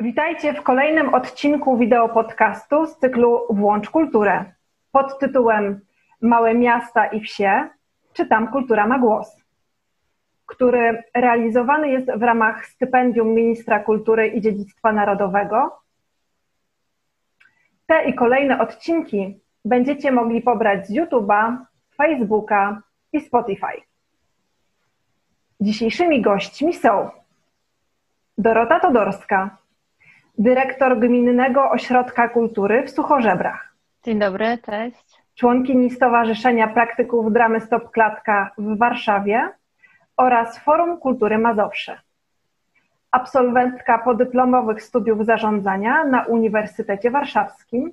Witajcie w kolejnym odcinku wideo podcastu z cyklu Włącz Kulturę pod tytułem Małe miasta i wsie, czy tam kultura ma głos, który realizowany jest w ramach stypendium Ministra Kultury i Dziedzictwa Narodowego. Te i kolejne odcinki będziecie mogli pobrać z YouTube'a, Facebooka i Spotify. Dzisiejszymi gośćmi są Dorota Todorska, dyrektor Gminnego Ośrodka Kultury w Suchorzebrach. Dzień dobry, cześć. Członkini Stowarzyszenia Praktyków Dramy Stop Klatka w Warszawie oraz Forum Kultury Mazowsze. Absolwentka podyplomowych studiów zarządzania na Uniwersytecie Warszawskim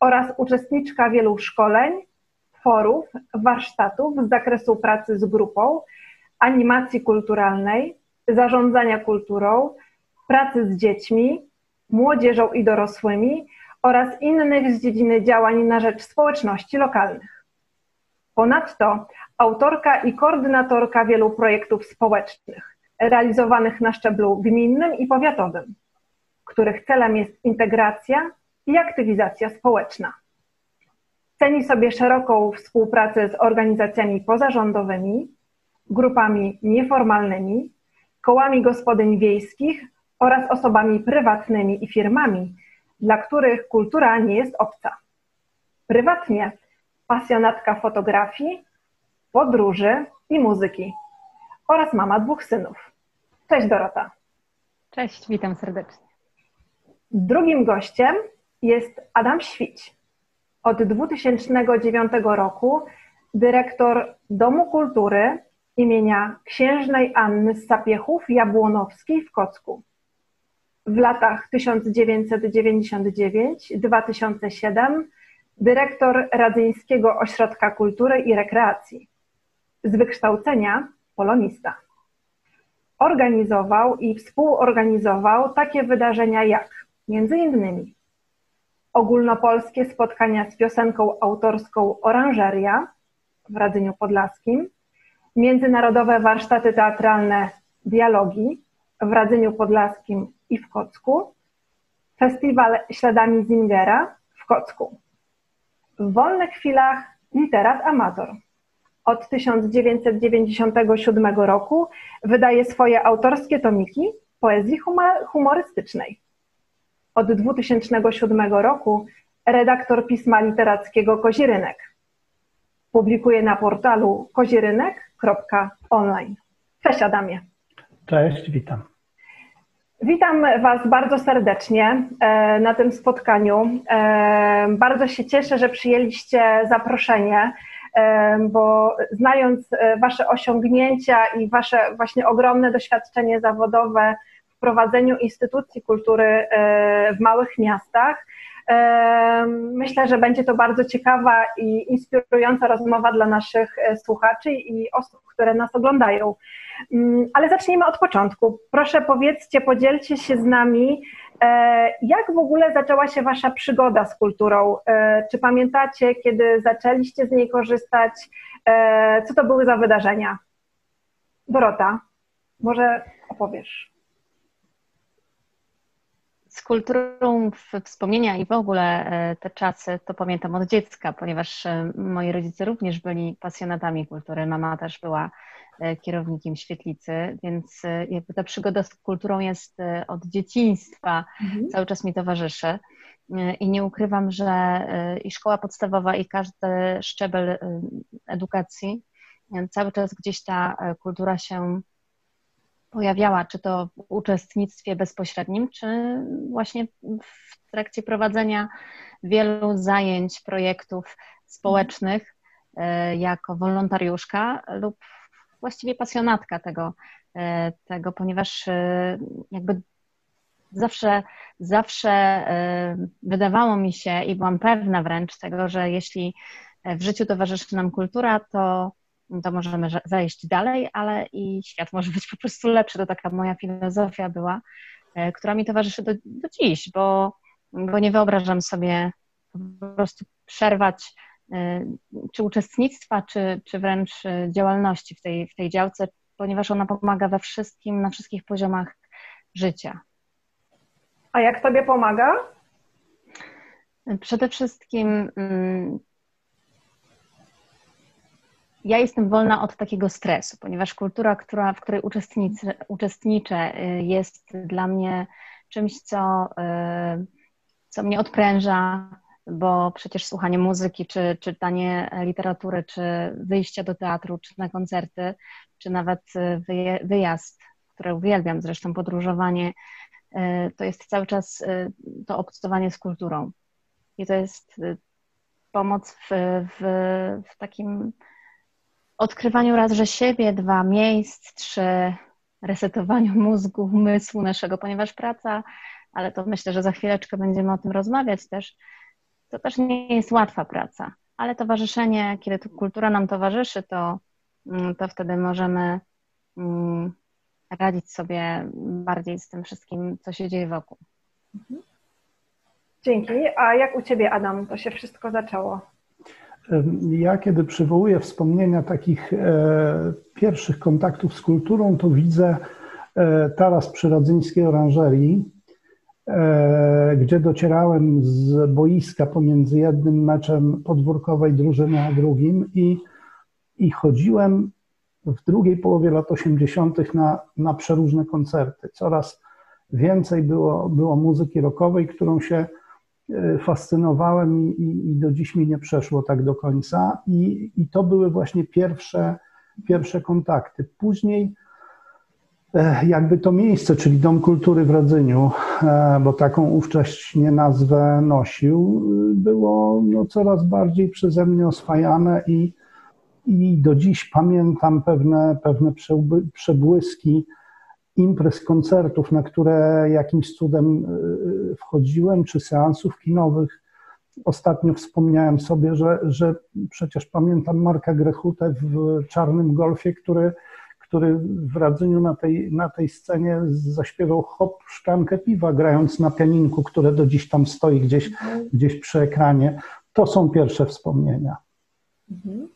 oraz uczestniczka wielu szkoleń, forów, warsztatów z zakresu pracy z grupą, animacji kulturalnej, zarządzania kulturą, pracy z dziećmi, młodzieżą i dorosłymi oraz innych z dziedziny działań na rzecz społeczności lokalnych. Ponadto autorka i koordynatorka wielu projektów społecznych realizowanych na szczeblu gminnym i powiatowym, których celem jest integracja i aktywizacja społeczna. Ceni sobie szeroką współpracę z organizacjami pozarządowymi, grupami nieformalnymi, kołami gospodyń wiejskich oraz osobami prywatnymi i firmami, dla których kultura nie jest obca. Prywatnie pasjonatka fotografii, podróży i muzyki oraz mama dwóch synów. Cześć Dorota. Cześć, witam serdecznie. Drugim gościem jest Adam Świć. Od 2009 roku dyrektor Domu Kultury imienia księżnej Anny z Sapiechów Jabłonowskiej w Kocku. W latach 1999-2007 dyrektor Radzyńskiego Ośrodka Kultury i Rekreacji. Z wykształcenia polonista. Organizował i współorganizował takie wydarzenia jak między innymi ogólnopolskie spotkania z piosenką autorską Oranżeria w Radzyniu Podlaskim, międzynarodowe warsztaty teatralne Dialogi w Radzyniu Podlaskim i w Kocku, festiwal Śladami Zingera w Kocku. W wolnych chwilach literat amator. Od 1997 roku wydaje swoje autorskie tomiki poezji humorystycznej. Od 2007 roku redaktor pisma literackiego Kozirynek. Publikuje na portalu kozirynek.online. Cześć Adamie. Cześć, witam. Witam Was bardzo serdecznie e, na tym spotkaniu. E, bardzo się cieszę, że przyjęliście zaproszenie, e, bo znając Wasze osiągnięcia i Wasze właśnie ogromne doświadczenie zawodowe w prowadzeniu instytucji kultury w małych miastach, myślę, że będzie to bardzo ciekawa i inspirująca rozmowa dla naszych słuchaczy i osób, które nas oglądają. Mm, ale zacznijmy od początku. Proszę powiedzcie, podzielcie się z nami, e, jak w ogóle zaczęła się Wasza przygoda z kulturą? E, czy pamiętacie, kiedy zaczęliście z niej korzystać? E, co to były za wydarzenia? Dorota, może opowiesz. Kulturą wspomnienia i w ogóle te czasy to pamiętam od dziecka, ponieważ moi rodzice również byli pasjonatami kultury. Mama też była E, kierownikiem świetlicy, więc e, jakby ta przygoda z kulturą jest e, od dzieciństwa, mhm. cały czas mi towarzyszy. I nie ukrywam, że i szkoła podstawowa, i każdy szczebel edukacji, cały czas gdzieś ta kultura się pojawiała, czy to w uczestnictwie bezpośrednim, czy właśnie w trakcie prowadzenia wielu zajęć, projektów społecznych jako wolontariuszka lub właściwie pasjonatka tego, e, tego ponieważ e, jakby zawsze, zawsze e, wydawało mi się i byłam pewna wręcz tego, że jeśli w życiu towarzyszy nam kultura, to, to możemy zajść dalej, ale i świat może być po prostu lepszy. To taka moja filozofia była, która mi towarzyszy do, do dziś, bo, bo nie wyobrażam sobie po prostu przerwać czy uczestnictwa, czy, czy wręcz działalności w tej, w tej działce, ponieważ ona pomaga we wszystkim, na wszystkich poziomach życia. A jak Tobie pomaga? Przede wszystkim mm, ja jestem wolna od takiego stresu, ponieważ kultura, która, w której uczestniczę, uczestniczę y, jest dla mnie czymś, co, y, co mnie odpręża, bo przecież słuchanie muzyki, czy czytanie literatury, czy wyjście do teatru, czy na koncerty, czy nawet y, wyjazd, który uwielbiam, zresztą podróżowanie, to jest cały czas to obcowanie z kulturą. I to jest pomoc w, w, w takim odkrywaniu raz, że siebie, dwa miejsc, trzy resetowaniu mózgu, umysłu naszego, ponieważ praca, ale to myślę, że za chwileczkę będziemy o tym rozmawiać też, to też nie jest łatwa praca, ale towarzyszenie, kiedy tu kultura nam towarzyszy, to, mm, to wtedy możemy mm, radzić sobie bardziej z tym wszystkim, co się dzieje wokół. Dzięki. A jak u Ciebie, Adam, to się wszystko zaczęło? Ja, kiedy przywołuję wspomnienia takich e, pierwszych kontaktów z kulturą, to widzę e, taras przy Radzyńskiej Oranżerii, e, gdzie docierałem z boiska pomiędzy jednym meczem podwórkowej drużyny a drugim i, i chodziłem w drugiej połowie lat 80. na, na przeróżne koncerty. Coraz więcej było, było muzyki rockowej, którą się fascynowałem i, i, do dziś mi nie przeszło tak do końca. I, i to były właśnie pierwsze, pierwsze kontakty. Później e, jakby to miejsce, czyli Dom Kultury w Radzyniu, e, bo taką ówcześnie nazwę nosił, było no, coraz bardziej przeze mnie oswajane i, i do dziś pamiętam pewne, pewne przebłyski imprez, koncertów, na które jakimś cudem y, wchodziłem, czy seansów kinowych. Ostatnio wspomniałem sobie, że, że przecież pamiętam Marka Grechutę w Czarnym Golfie, który, który w Radzyniu na tej, na tej scenie zaśpiewał hop szklankę piwa, grając na pianinku, które do dziś tam stoi gdzieś, gdzieś przy ekranie. To są pierwsze wspomnienia. Mhm.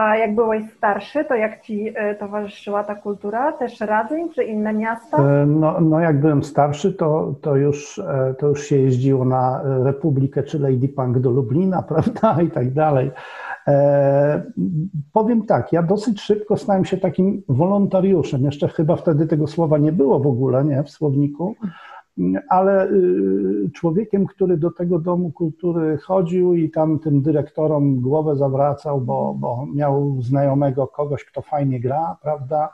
A jak byłeś starszy, to jak ci e, towarzyszyła ta kultura? Też Radzyń czy inne miasta? E, no, no jak byłem starszy, to, to, już, e, to już się jeździło na Republikę czy Lady Punk do Lublina, prawda, i tak dalej. E, powiem tak, ja dosyć szybko stałem się takim wolontariuszem. Jeszcze chyba wtedy tego słowa nie było w ogóle, nie, w słowniku ale y, człowiekiem, który do tego domu kultury chodził i tam tym dyrektorom głowę zawracał, bo, bo miał znajomego kogoś, kto fajnie gra, prawda?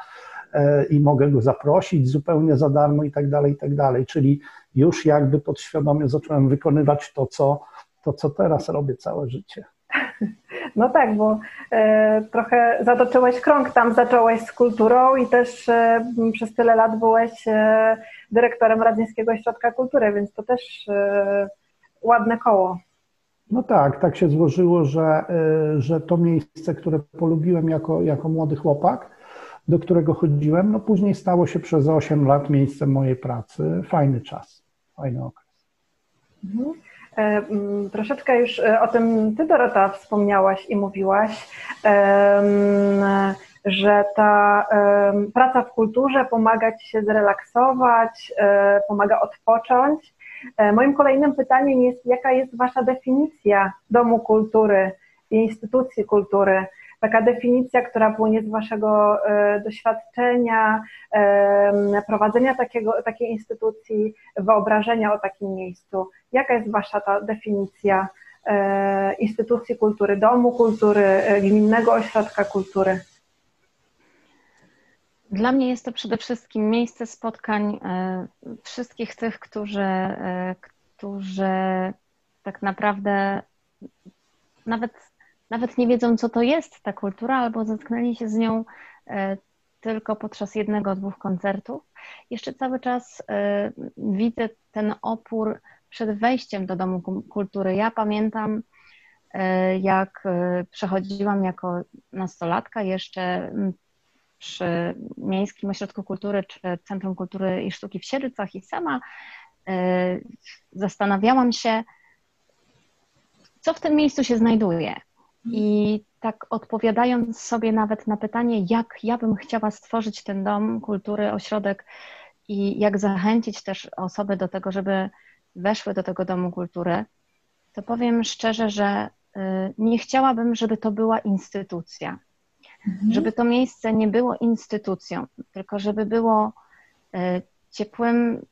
E, I mogę go zaprosić zupełnie za darmo i tak dalej, i tak dalej. Czyli już jakby podświadomie zacząłem wykonywać to, co, to, co teraz robię całe życie. No tak, bo e, trochę zatoczyłeś krąg, tam zacząłeś z kulturą i też e, przez tyle lat byłeś e, dyrektorem Radzyńskiego Ośrodka Kultury, więc to też e, ładne koło. No tak, tak się złożyło, że, e, że to miejsce, które polubiłem jako, jako młody chłopak, do którego chodziłem, no później stało się przez 8 lat miejscem mojej pracy. Fajny czas, fajny okres. Mhm. E, mm, troszeczkę już e, o tym Ty, Dorota, wspomniałaś i mówiłaś, że ta praca w kulturze pomaga Ci się zrelaksować, e, pomaga odpocząć. Moim kolejnym pytaniem jest, jaka jest Wasza definicja Domu Kultury i instytucji kultury? Taka definicja, która płynie z Waszego e, doświadczenia, e, prowadzenia takiego, takiej instytucji, wyobrażenia o takim miejscu. Jaka jest Wasza ta definicja e, instytucji kultury, domu kultury, gminnego ośrodka kultury? Dla mnie jest to przede wszystkim miejsce spotkań wszystkich tych, którzy, którzy tak naprawdę nawet nawet nie wiedzą, co to jest ta kultura, albo zetknęli się z nią e, tylko podczas jednego, dwóch koncertów. Jeszcze cały czas e, widzę ten opór przed wejściem do Domu Kultury. Ja pamiętam, e, jak przechodziłam jako nastolatka jeszcze przy Miejskim Ośrodku Kultury czy Centrum Kultury i Sztuki w Sierzycach i sama zastanawiałam się, co w tym miejscu się znajduje. I tak odpowiadając sobie nawet na pytanie, jak ja bym chciała stworzyć ten dom kultury, ośrodek, i jak zachęcić też osoby do tego, żeby weszły do tego domu kultury, to powiem szczerze, że y, nie chciałabym, żeby to była instytucja. Mhm. Żeby to miejsce nie było instytucją, tylko żeby było y, ciepłym,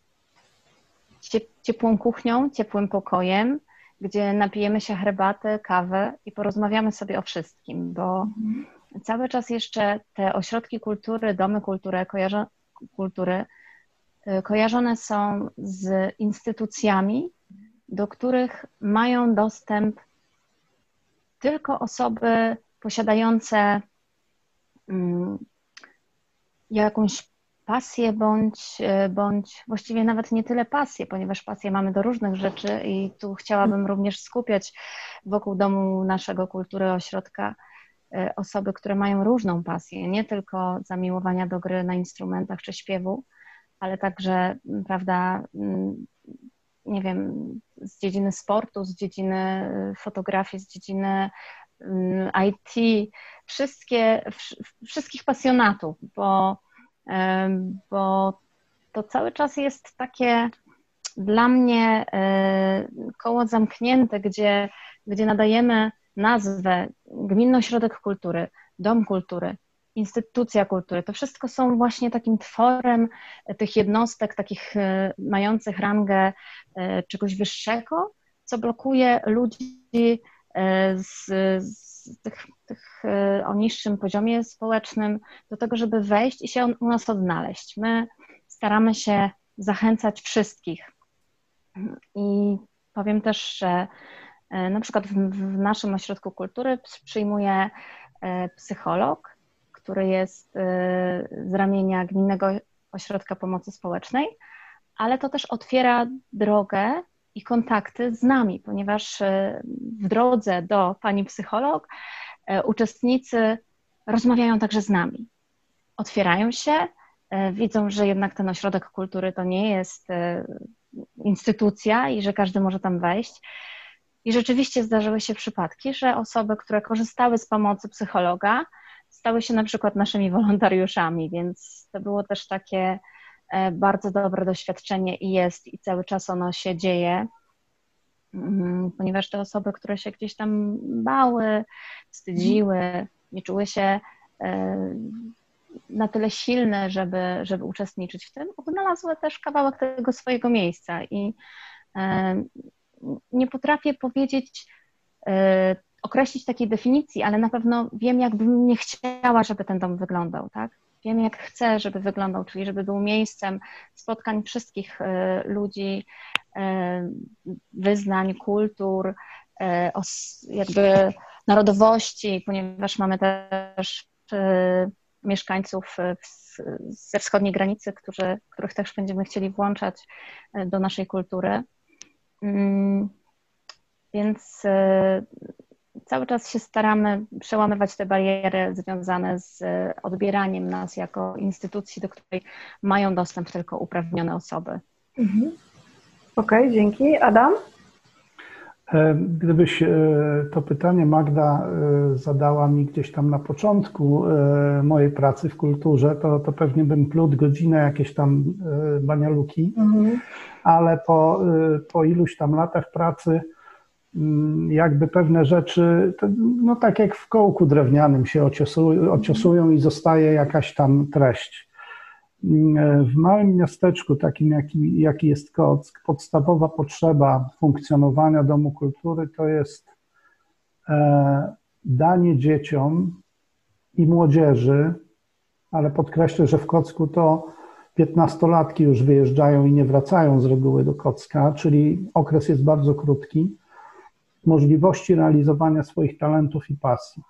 ciepłą kuchnią, ciepłym pokojem, gdzie napijemy się herbaty, kawę i porozmawiamy sobie o wszystkim, bo mhm. cały czas jeszcze te ośrodki kultury, domy kultury, kojarzą, kultury y, kojarzone są z instytucjami, do których mają dostęp tylko osoby posiadające mm, jakąś pasję bądź, e, bądź właściwie nawet nie tyle pasję, ponieważ pasję mamy do różnych rzeczy i tu chciałabym również skupiać wokół domu naszego kultury ośrodka e, osoby, które mają różną pasję, nie tylko zamiłowania do gry na instrumentach czy śpiewu, ale także, prawda, nie wiem, z dziedziny sportu, z dziedziny y, fotografii, z dziedziny IT, wszystkie, wszystkich pasjonatów, bo, bo to cały czas jest takie dla mnie y, koło zamknięte, gdzie, gdzie nadajemy nazwę Gminny Ośrodek Kultury, Dom Kultury, instytucja kultury. To wszystko są właśnie takim tworem tych jednostek, takich e, mających rangę e, czegoś wyższego, co blokuje ludzi e, z, z tych, tych, o niższym poziomie społecznym do tego, żeby wejść i się u nas odnaleźć. My staramy się zachęcać wszystkich. I powiem też, że na przykład w, naszym ośrodku kultury przyjmuje psycholog, który jest y, z ramienia Gminnego Ośrodka Pomocy Społecznej, ale to też otwiera drogę i kontakty z nami, ponieważ y, w drodze do pani psycholog y, uczestnicy rozmawiają także z nami. Otwierają się, widzą, że jednak ten ośrodek kultury to nie jest instytucja i że każdy może tam wejść. I rzeczywiście zdarzyły się przypadki, że osoby, które korzystały z pomocy psychologa, stały się na przykład naszymi wolontariuszami, więc to było też takie e, bardzo dobre doświadczenie i jest, i cały czas ono się dzieje, ponieważ te osoby, które się gdzieś tam bały, wstydziły, nie czuły się e, na tyle silne, żeby, żeby uczestniczyć w tym, odnalazły też kawałek tego swojego miejsca i e, nie potrafię powiedzieć określić takiej definicji, ale na pewno wiem, jakbym nie chciała, żeby ten dom wyglądał, tak? Wiem, jak chcę, żeby wyglądał, czyli żeby był miejscem spotkań wszystkich e, ludzi, e, wyznań, kultur, e, jakby narodowości, ponieważ mamy też mieszkańców ze wschodniej granicy, którzy, których też będziemy chcieli włączać do naszej kultury. Mm, więc cały czas się staramy przełamywać te bariery związane z odbieraniem nas jako instytucji, do której mają dostęp tylko uprawnione osoby. Mhm. Okej, okay, dzięki. Adam? E, gdybyś e, to pytanie Magda e, zadała mi gdzieś tam na początku mojej pracy w kulturze, to, to pewnie bym plótł godzinę jakieś tam banialuki, mhm. ale po, po iluś tam latach pracy jakby pewne rzeczy, no tak jak w kołku drewnianym się ociosują, i zostaje jakaś tam treść. Mm, w małym miasteczku, takim jaki, jaki jest Kock, podstawowa potrzeba funkcjonowania Domu Kultury to jest e, danie dzieciom i młodzieży, ale podkreślę, że w Kocku to piętnastolatki już wyjeżdżają i nie wracają z reguły do Kocka, czyli okres jest bardzo krótki możliwości realizowania swoich talentów i pasji.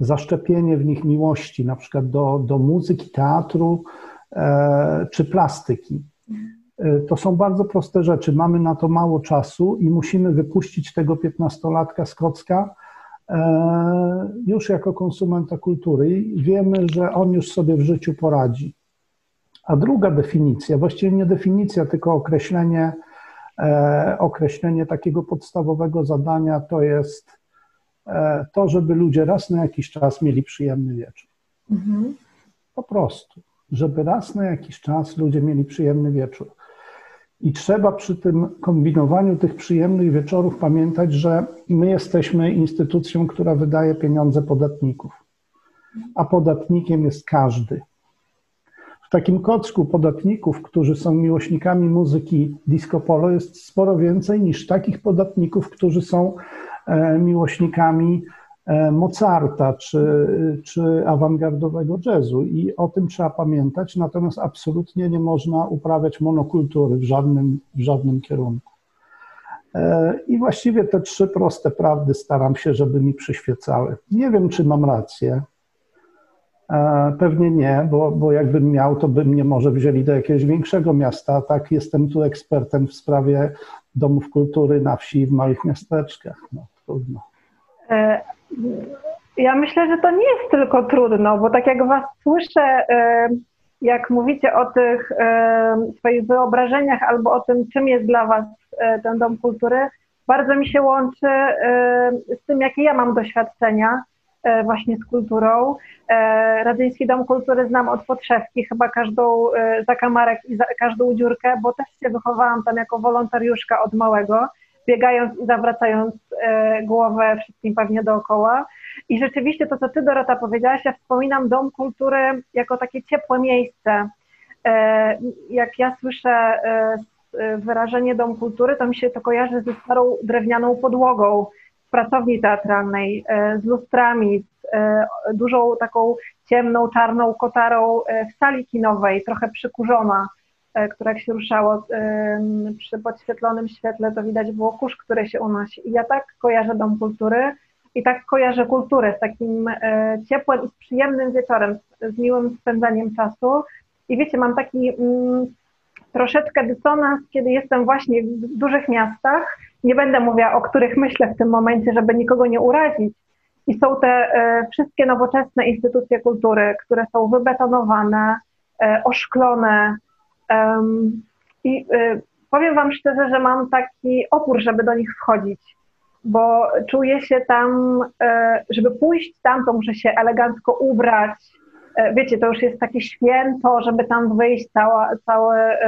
Zaszczepienie w nich miłości, na przykład do, do muzyki, teatru e, czy plastyki. E, to są bardzo proste rzeczy. Mamy na to mało czasu i musimy wypuścić tego piętnastolatka z Kocka e, już jako konsumenta kultury. I wiemy, że on już sobie w życiu poradzi. A druga definicja, właściwie nie definicja, tylko określenie określenie takiego podstawowego zadania to jest e, to, żeby ludzie raz na jakiś czas mieli przyjemny wieczór. Mhm. Po prostu. żeby raz na jakiś czas ludzie mieli przyjemny wieczór. I trzeba przy tym kombinowaniu tych przyjemnych wieczorów pamiętać, że my jesteśmy instytucją, która wydaje pieniądze podatników, a podatnikiem jest każdy. W takim kocku podatników, którzy są miłośnikami muzyki disco polo, jest sporo więcej niż takich podatników, którzy są e, miłośnikami e, Mozarta czy, czy awangardowego jazzu. I o tym trzeba pamiętać, natomiast absolutnie nie można uprawiać monokultury w żadnym, w żadnym kierunku. E, I właściwie te trzy proste prawdy staram się, żeby mi przyświecały. Nie wiem, czy mam rację. E, pewnie nie, bo, bo jakbym miał, to by mnie może wzięli do jakiegoś większego miasta. Tak, jestem tu ekspertem w sprawie domów kultury na wsi w małych miasteczkach. No, trudno. E, ja myślę, że to nie jest tylko trudno, bo tak jak Was słyszę, e, jak mówicie o tych swoich wyobrażeniach albo o tym, czym jest dla Was ten dom kultury, bardzo mi się łączy z tym, jakie ja mam doświadczenia właśnie z kulturą. E, Radzyński Dom Kultury znam od podszewki, chyba każdą e, zakamarek i każdą dziurkę, bo też się wychowałam tam jako wolontariuszka od małego, biegając i zawracając głowę wszystkim pewnie dookoła. I rzeczywiście to, co ty Dorota powiedziałaś, ja wspominam Dom Kultury jako takie ciepłe miejsce. Jak ja słyszę wyrażenie Dom Kultury, to mi się to kojarzy ze starą drewnianą podłogą, pracowni teatralnej e, z lustrami, z e, dużą taką ciemną, czarną kotarą e, w sali kinowej, trochę przykurzona, która jak się ruszało przy podświetlonym świetle, to widać było kurz, który się unosi. I ja tak kojarzę Dom Kultury i tak kojarzę kulturę z takim ciepłym i z przyjemnym wieczorem, z miłym spędzaniem czasu. I wiecie, mam taki mm, troszeczkę dysonans, kiedy jestem właśnie w dużych miastach nie będę mówiła, o których myślę w tym momencie, żeby nikogo nie urazić. I są te e, wszystkie nowoczesne instytucje kultury, które są wybetonowane, e, oszklone. I e, powiem Wam szczerze, że mam taki opór, żeby do nich wchodzić, bo czuję się tam, żeby pójść tam, to muszę się elegancko ubrać. Wiecie, to już jest takie święto, żeby tam wyjść, cała, całe.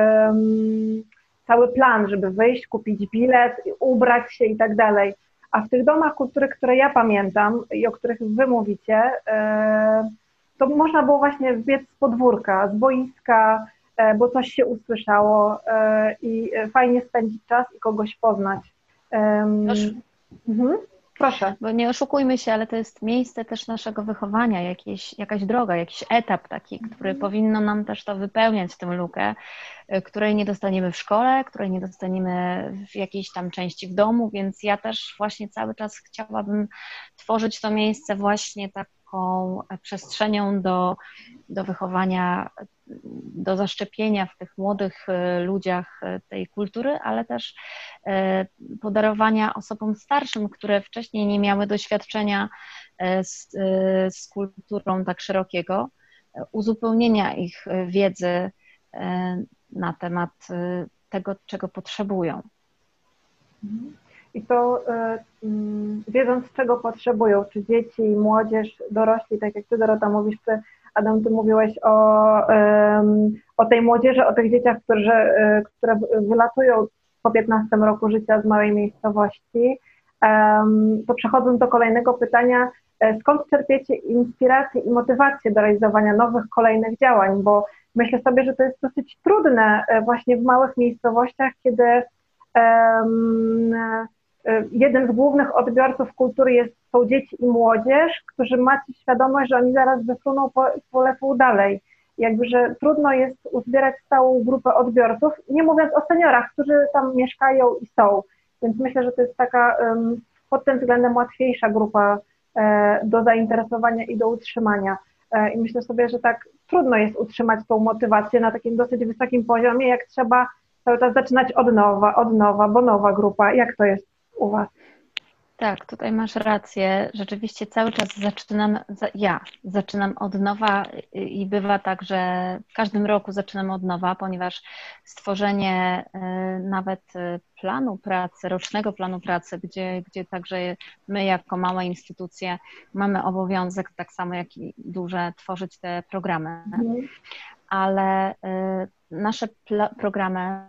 Cały plan, żeby wyjść, kupić bilet, ubrać się i tak dalej. A w tych domach kultury, które ja pamiętam i o których wy mówicie, e, to można było właśnie biec z podwórka, z boiska, e, bo coś się usłyszało e, i fajnie spędzić czas i kogoś poznać. Mhm. Proszę. Bo nie oszukujmy się, ale to jest miejsce też naszego wychowania, jakieś, jakaś droga, jakiś etap taki, który mhm. powinno nam też to wypełniać, tę lukę, y, której nie dostaniemy w szkole, której nie dostaniemy w jakiejś tam części w domu, więc ja też właśnie cały czas chciałabym tworzyć to miejsce właśnie taką przestrzenią do, do wychowania do zaszczepienia w tych młodych e, ludziach e, tej kultury, ale też e, podarowania osobom starszym, które wcześniej nie miały doświadczenia z, z kulturą tak szerokiego, uzupełnienia ich wiedzy na temat tego, czego potrzebują. I to mm, wiedząc, czego potrzebują, czy dzieci, młodzież, dorośli, tak jak ty Dorota mówisz, czy Adam, ty mówiłeś o, o tej młodzieży, o tych dzieciach, e, które wylatują po 15 roku życia z małej miejscowości. To przechodząc do kolejnego pytania, e, skąd czerpiecie inspirację i motywację do realizowania nowych, kolejnych działań? Bo myślę sobie, że to jest dosyć trudne e, właśnie w małych miejscowościach, kiedy jeden z głównych odbiorców kultury jest są dzieci i młodzież, którzy macie świadomość, że oni zaraz wyfruną, po, polecą dalej. Jakby, że trudno jest uzbierać całą grupę odbiorców, nie mówiąc o seniorach, którzy tam mieszkają i są. Więc myślę, że to jest taka pod tym względem łatwiejsza grupa e, do zainteresowania i do utrzymania. E, I myślę sobie, że tak trudno jest utrzymać tą motywację na takim dosyć wysokim poziomie, jak trzeba cały czas zaczynać od nowa, od nowa, bo nowa grupa. Jak to jest u Was? Tak, tutaj masz rację. Rzeczywiście cały czas zaczynam, ja zaczynam od nowa i bywa tak, że w każdym roku zaczynam od nowa, ponieważ stworzenie y, nawet y, planu pracy, rocznego planu pracy, gdzie, gdzie także my jako małe instytucje mamy obowiązek, tak samo jak i duże, tworzyć te programy. Mhm. ale nasze programy,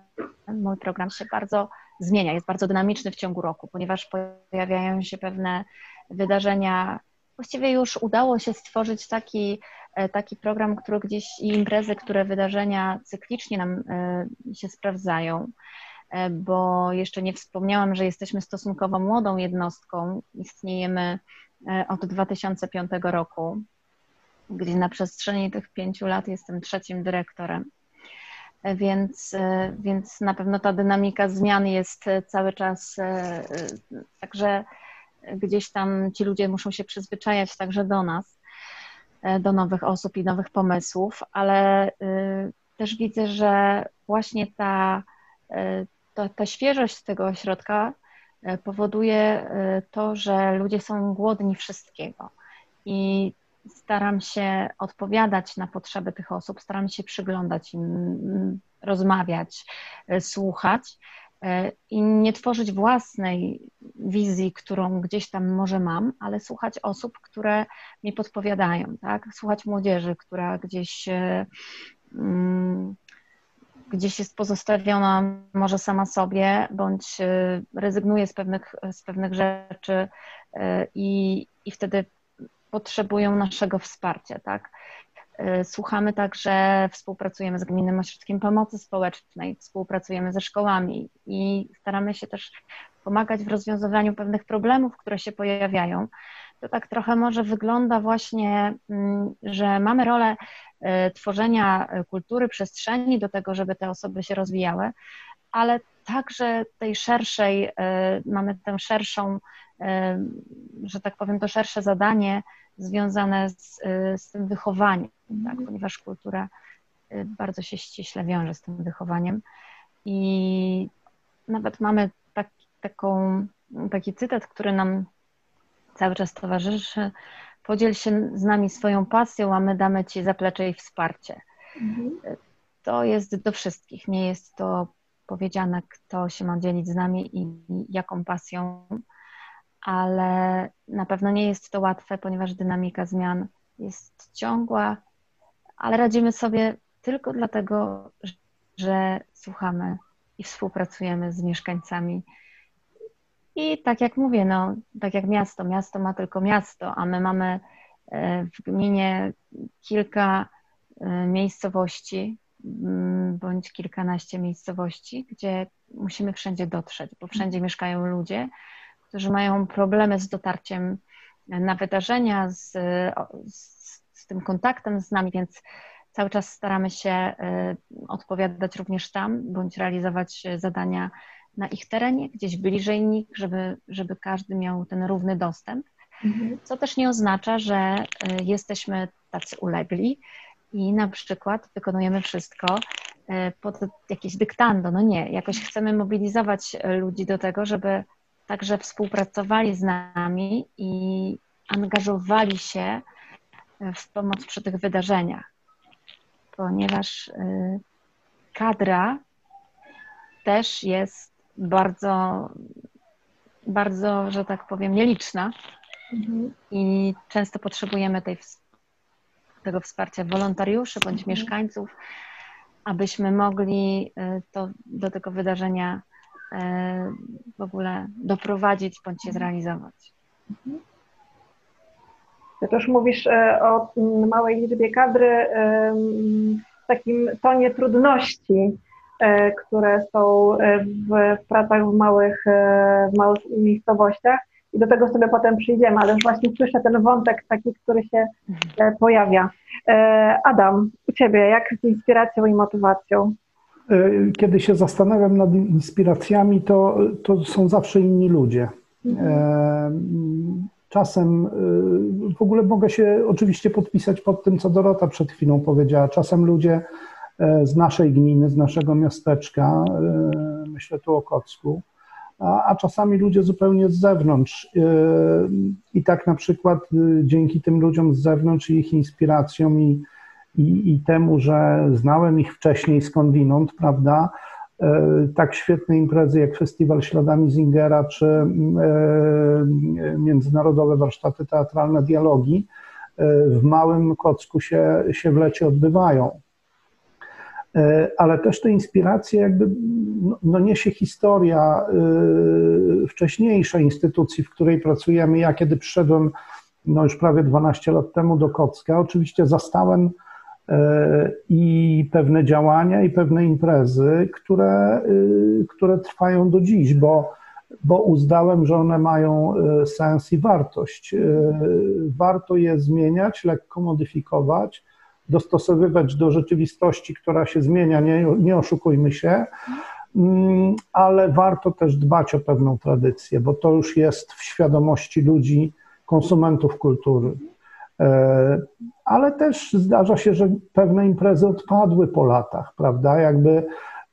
mój program się bardzo zmienia, jest bardzo dynamiczny w ciągu roku, ponieważ pojawiają się pewne wydarzenia. Właściwie już udało się stworzyć taki, taki program, który gdzieś i imprezy, które wydarzenia cyklicznie nam się sprawdzają. E, bo jeszcze nie wspomniałam, że jesteśmy stosunkowo młodą jednostką. Istniejemy e, od 2005 roku, gdzie na przestrzeni tych pięciu lat jestem trzecim dyrektorem. E, więc, więc na pewno ta dynamika zmian jest cały czas, także gdzieś tam ci ludzie muszą się przyzwyczajać także do nas, do nowych osób i nowych pomysłów, ale też widzę, że właśnie ta, to, ta świeżość tego ośrodka e, powoduje e, to, że ludzie są głodni wszystkiego. I staram się odpowiadać na potrzeby tych osób, staram się przyglądać im, rozmawiać, e, słuchać i nie tworzyć własnej wizji, którą gdzieś tam może mam, ale słuchać osób, które mi podpowiadają, tak? Słuchać młodzieży, która gdzieś mm, gdzieś jest pozostawiona może sama sobie, bądź rezygnuje z pewnych, z pewnych rzeczy i, i wtedy potrzebują naszego wsparcia, tak? Y, słuchamy także, współpracujemy z Gminnym Ośrodkiem Pomocy Społecznej, współpracujemy ze szkołami i staramy się też pomagać w rozwiązywaniu pewnych problemów, które się pojawiają. To tak trochę może wygląda właśnie, mm, że mamy rolę E, tworzenia e, kultury, przestrzeni do tego, żeby te osoby się rozwijały, ale także tej szerszej, e, mamy tę szerszą, że tak powiem, to szersze zadanie związane z, z tym wychowaniem, tak? Mhm. ponieważ kultura bardzo się ściśle wiąże z tym wychowaniem. I nawet mamy tak, taką, taki cytat, który nam cały czas towarzyszy, podziel się z nami swoją pasją, a my damy Ci zaplecze i wsparcie. Mhm. To jest do wszystkich, nie jest to powiedziane, kto się ma dzielić z nami i jaką pasją, ale na pewno nie jest to łatwe, ponieważ dynamika zmian jest ciągła, ale radzimy sobie tylko dlatego, że słuchamy i współpracujemy z mieszkańcami. I tak jak mówię, no, tak jak miasto, miasto ma tylko miasto, a my mamy e, w gminie kilka e, miejscowości bądź kilkanaście miejscowości, gdzie musimy wszędzie dotrzeć, bo wszędzie mieszkają ludzie, którzy mają problemy z dotarciem na wydarzenia, z, z, z tym kontaktem z nami, więc cały czas staramy się e, odpowiadać również tam, bądź realizować zadania na ich terenie, gdzieś bliżej nich, żeby, żeby każdy miał ten równy dostęp. Mhm. Co też nie oznacza, że jesteśmy tacy ulegli i na przykład wykonujemy wszystko y, pod jakieś dyktando. No nie, jakoś chcemy mobilizować ludzi do tego, żeby także współpracowali z nami i angażowali się w pomoc przy tych wydarzeniach, ponieważ kadra też jest bardzo, bardzo, że tak powiem, nieliczna mhm. i często potrzebujemy tej, tego wsparcia wolontariuszy bądź mhm. mieszkańców, abyśmy mogli y, to, do tego wydarzenia y, w ogóle doprowadzić bądź je zrealizować. Mhm. Ty też mówisz y, o małej liczbie kadry w takim tonie trudności E, które są e, w, pracach w małych, e, w małych miejscowościach i do tego sobie potem przyjdziemy, ale już właśnie słyszę ten wątek taki, który się pojawia. Adam, u Ciebie, jak z inspiracją i motywacją? Kiedy się zastanawiam nad inspiracjami, to, to są zawsze inni ludzie. Mhm. Czasem w ogóle mogę się oczywiście podpisać pod tym, co Dorota przed chwilą powiedziała. Czasem ludzie E, z naszej gminy, z naszego miasteczka, e, myślę tu o Kocku, a, a czasami ludzie zupełnie z zewnątrz. E, I tak na przykład dzięki tym ludziom z zewnątrz i ich inspiracjom i, i, i temu, że znałem ich wcześniej skądinąd, prawda, tak świetne imprezy jak Festiwal Śladami Zingera czy Międzynarodowe Warsztaty Teatralne Dialogi w Małym Kocku się, się w lecie odbywają. Ale też te inspiracje jakby no, no niesie historia wcześniejszej instytucji, w której pracujemy. Ja kiedy przyszedłem no już prawie 12 lat temu do Kocka, oczywiście zastałem i pewne działania, i pewne imprezy, które, które trwają do dziś, bo bo uznałem, że one mają e, sens i wartość. E, warto je zmieniać, lekko modyfikować, dostosowywać do rzeczywistości, która się zmienia, nie, nie oszukujmy się, mm, ale warto też dbać o pewną tradycję, bo to już jest w świadomości ludzi, konsumentów kultury. E, ale też zdarza się, że pewne imprezy odpadły po latach, prawda? Jakby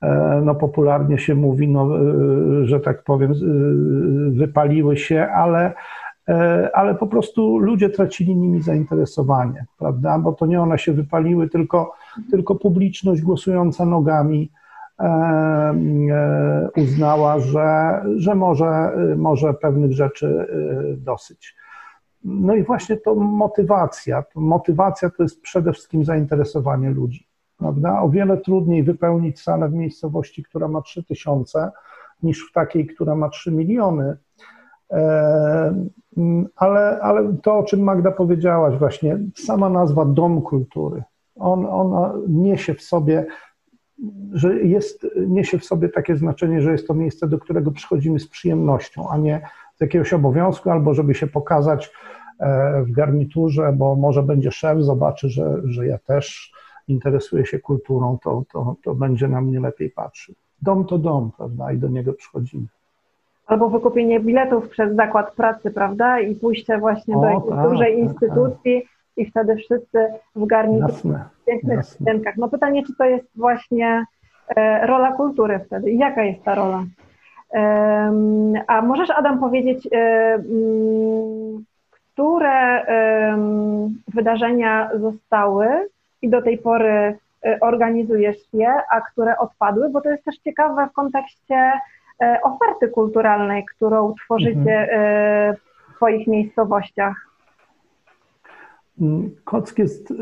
E, no popularnie się mówi, no, e, że tak powiem, wypaliły się, ale, ale po prostu ludzie tracili nimi zainteresowanie, prawda? Bo to nie one się wypaliły, tylko, tylko publiczność głosująca nogami uznała, że, że może, może pewnych rzeczy dosyć. No i właśnie to motywacja. Motywacja to jest przede wszystkim zainteresowanie ludzi prawda? O wiele trudniej wypełnić salę w miejscowości, która ma 3000, niż w takiej, która ma 3 miliony. Ale, ale to, o czym Magda powiedziałaś, właśnie sama nazwa Dom Kultury, on, ona niesie w sobie, że jest, niesie w sobie takie znaczenie, że jest to miejsce, do którego przychodzimy z przyjemnością, a nie z jakiegoś obowiązku, albo żeby się pokazać e, w garniturze, bo może będzie szef, zobaczy, że, że ja też interesuje się kulturą, to, to, to będzie na mnie lepiej patrzył. Dom to dom, prawda, i do niego przychodzimy. Albo wykupienie biletów przez zakład pracy, prawda, i pójście właśnie o, do jakiejś tak, dużej tak, instytucji tak. i wtedy wszyscy w garniturze, w pięknych scenkach. No pytanie, czy to jest właśnie e, rola kultury wtedy i jaka jest ta rola? E, a możesz, Adam, powiedzieć, e, m, mm, które wydarzenia zostały i do tej pory y, organizujesz je, a które odpadły, bo to jest też ciekawe w kontekście oferty kulturalnej, którą tworzycie mhm. Y, w swoich miejscowościach. Kock jest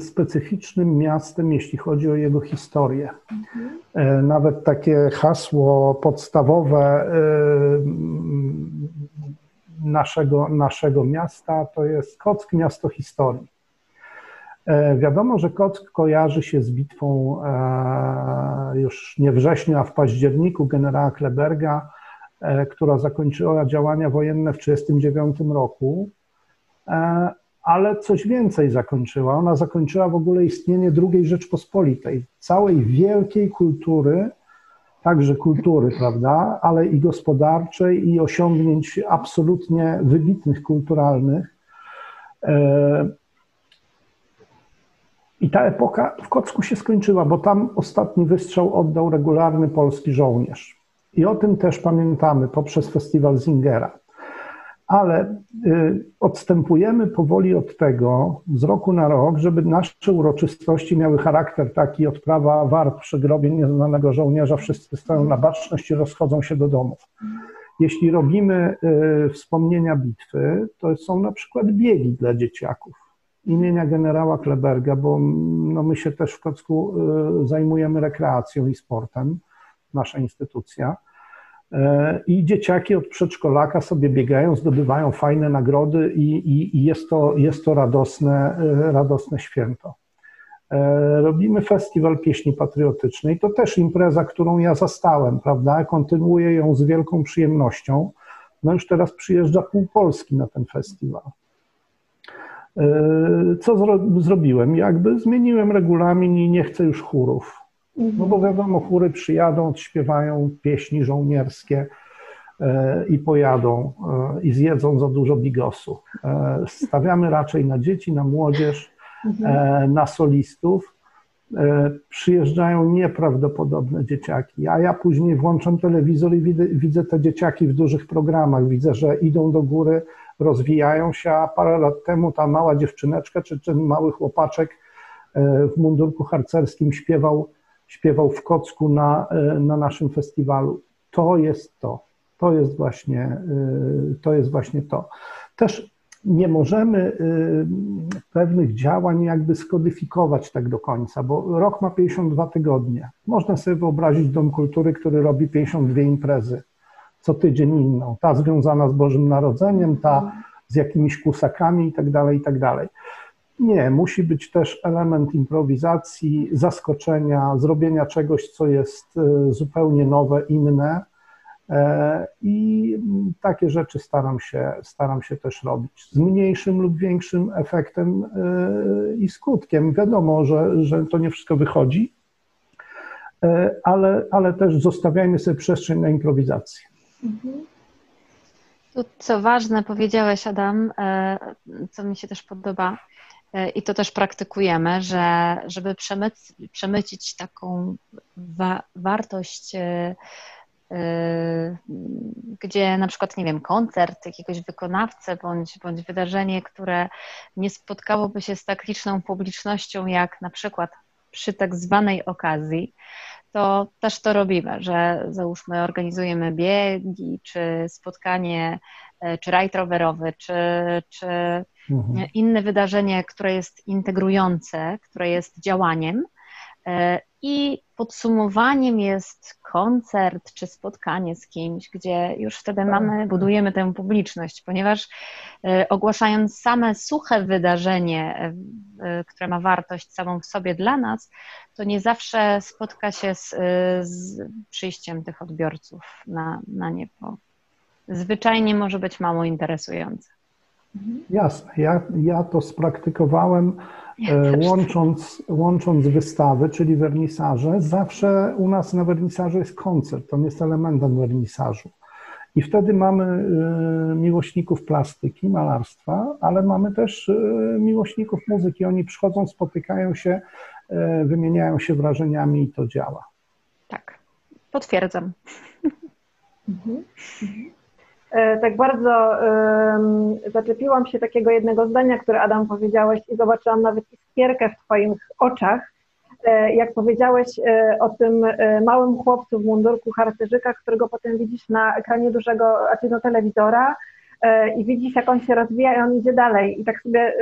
specyficznym miastem, jeśli chodzi o jego historię. Mhm. E, nawet takie hasło podstawowe naszego, naszego miasta to jest Kock, miasto historii. E, wiadomo, że Kock kojarzy się z bitwą e, już nie wrześniu, a w październiku generała Kleberga, e, która zakończyła działania wojenne w 1939 roku, ale coś więcej zakończyła. Ona zakończyła w ogóle istnienie II Rzeczpospolitej, całej wielkiej kultury, także kultury, prawda, ale i gospodarczej, i osiągnięć absolutnie wybitnych kulturalnych. I ta epoka w Kocku się skończyła, bo tam ostatni wystrzał oddał regularny polski żołnierz. I o tym też pamiętamy poprzez festiwal Zingera. Ale y, odstępujemy powoli od tego z roku na rok, żeby nasze uroczystości miały charakter taki odprawa war przy grobie nieznanego żołnierza, wszyscy stoją na baczność i rozchodzą się do domów. Jeśli robimy y, wspomnienia bitwy, to są na przykład biegi dla dzieciaków imienia generała Kleberga, bo no my się też w Kocku y, zajmujemy rekreacją i sportem, nasza instytucja. Y, I dzieciaki od przedszkolaka sobie biegają, zdobywają fajne nagrody i, i, i jest, to, jest to radosne, y, radosne święto. Robimy festiwal pieśni patriotycznej. To też impreza, którą ja zastałem, prawda? Kontynuuję ją z wielką przyjemnością. No już teraz przyjeżdża pół Polski na ten festiwal. E, co zro zrobiłem? Jakby zmieniłem regulamin i nie chcę już chórów. No bo wiadomo, chóry przyjadą, odśpiewają pieśni żołnierskie e, i pojadą e, i zjedzą za dużo bigosu. Stawiamy raczej na dzieci, na młodzież, na solistów. Przyjeżdżają nieprawdopodobne dzieciaki, a ja później włączam telewizor i widzę, widzę te dzieciaki w dużych programach. Widzę, że idą do góry rozwijają się, a parę lat temu ta mała dziewczyneczka czy ten mały chłopaczek e, w mundurku harcerskim śpiewał, śpiewał w Kocku na, e, na naszym festiwalu. To jest to. To jest właśnie, e, to jest właśnie to. Też nie możemy pewnych działań jakby skodyfikować tak do końca, bo rok ma 52 tygodnie. Można sobie wyobrazić Dom Kultury, który robi 52 imprezy, co tydzień inną. Ta związana z Bożym Narodzeniem, ta z jakimiś kusakami i tak dalej, i tak. Nie, musi być też element improwizacji, zaskoczenia, zrobienia czegoś, co jest y, zupełnie nowe, inne E, I takie rzeczy staram się, staram się też robić z mniejszym lub większym efektem e, i skutkiem. Wiadomo, że, że to nie wszystko wychodzi, e, ale, ale też zostawiajmy sobie przestrzeń na improwizację. Mhm. Tu, co ważne, powiedziałeś, Adam, co mi się też podoba, i to też praktykujemy, że żeby przemyc, przemycić taką wa wartość Y, gdzie na przykład, nie wiem, koncert jakiegoś wykonawcę bądź, bądź wydarzenie, które nie spotkałoby się z tak liczną publicznością, jak na przykład przy tak zwanej okazji, to też to robimy, że załóżmy organizujemy biegi, czy spotkanie, e, czy rajd rowerowy, czy, czy mhm. inne wydarzenie, które jest integrujące, które jest działaniem, I podsumowaniem jest koncert czy spotkanie z kimś, gdzie już wtedy tak. mamy, budujemy tę publiczność, ponieważ e, ogłaszając same suche wydarzenie, e, które ma wartość samą w sobie dla nas, to nie zawsze spotka się z, z przyjściem tych odbiorców na, na nie, bo zwyczajnie może być mało interesujące. Jasne, ja, ja to spraktykowałem E, łącząc, łącząc wystawy, czyli wernisaże, zawsze u nas na wernisażu jest koncert, on jest elementem wernisażu. I wtedy mamy e, miłośników plastyki, malarstwa, ale mamy też e, miłośników muzyki. Oni przychodzą, spotykają się, wymieniają się wrażeniami i to działa. Tak, potwierdzam. Mhm. Mhm. E, tak bardzo um, zaczepiłam się takiego jednego zdania, które Adam powiedziałeś i zobaczyłam nawet iskierkę w Twoich oczach, e, jak powiedziałeś e, o tym małym chłopcu w mundurku harcerzyka, którego potem widzisz na ekranie dużego no, telewizora i widzisz, jak on się rozwija i on idzie dalej. I tak sobie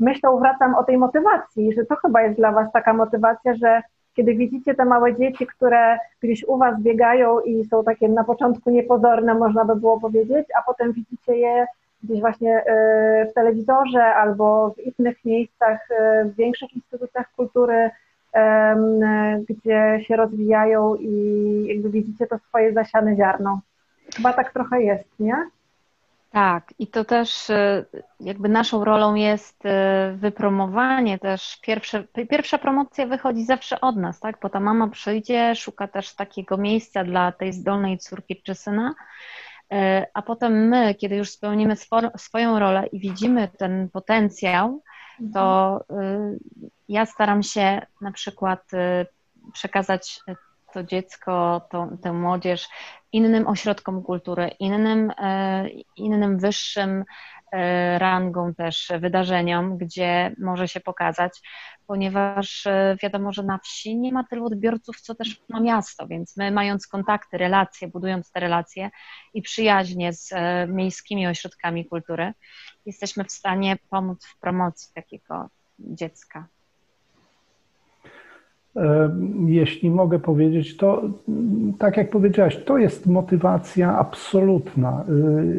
myślą, wracam o tej motywacji, że to chyba jest dla Was taka motywacja, że kiedy widzicie te małe dzieci, które gdzieś u Was biegają i są takie na początku niepozorne, można by było powiedzieć, a potem widzicie je gdzieś właśnie e, w telewizorze albo w innych miejscach, e, w większych instytucjach kultury, gdzie się rozwijają i jakby widzicie to swoje zasiane ziarno. Chyba tak trochę jest, nie? Tak, i to też e, jakby naszą rolą jest e, wypromowanie też. Pierwsze, pierwsza promocja wychodzi zawsze od nas, tak? Bo ta mama przyjdzie, szuka też takiego miejsca dla tej zdolnej córki czy syna, e, a potem my, kiedy już spełnimy swoją rolę i widzimy ten potencjał, to ja staram się na przykład przekazać to dziecko, to, tę młodzież innym ośrodkom kultury, innym, e, innym wyższym e, rangą też wydarzeniom, gdzie może się pokazać, ponieważ e, wiadomo, że na wsi nie ma tylu odbiorców, co też ma miasto, więc my mając kontakty, relacje, budując te relacje i przyjaźnie z miejskimi ośrodkami kultury, jesteśmy w stanie pomóc w promocji takiego dziecka. Jeśli mogę powiedzieć, to tak jak powiedziałaś, to jest motywacja absolutna.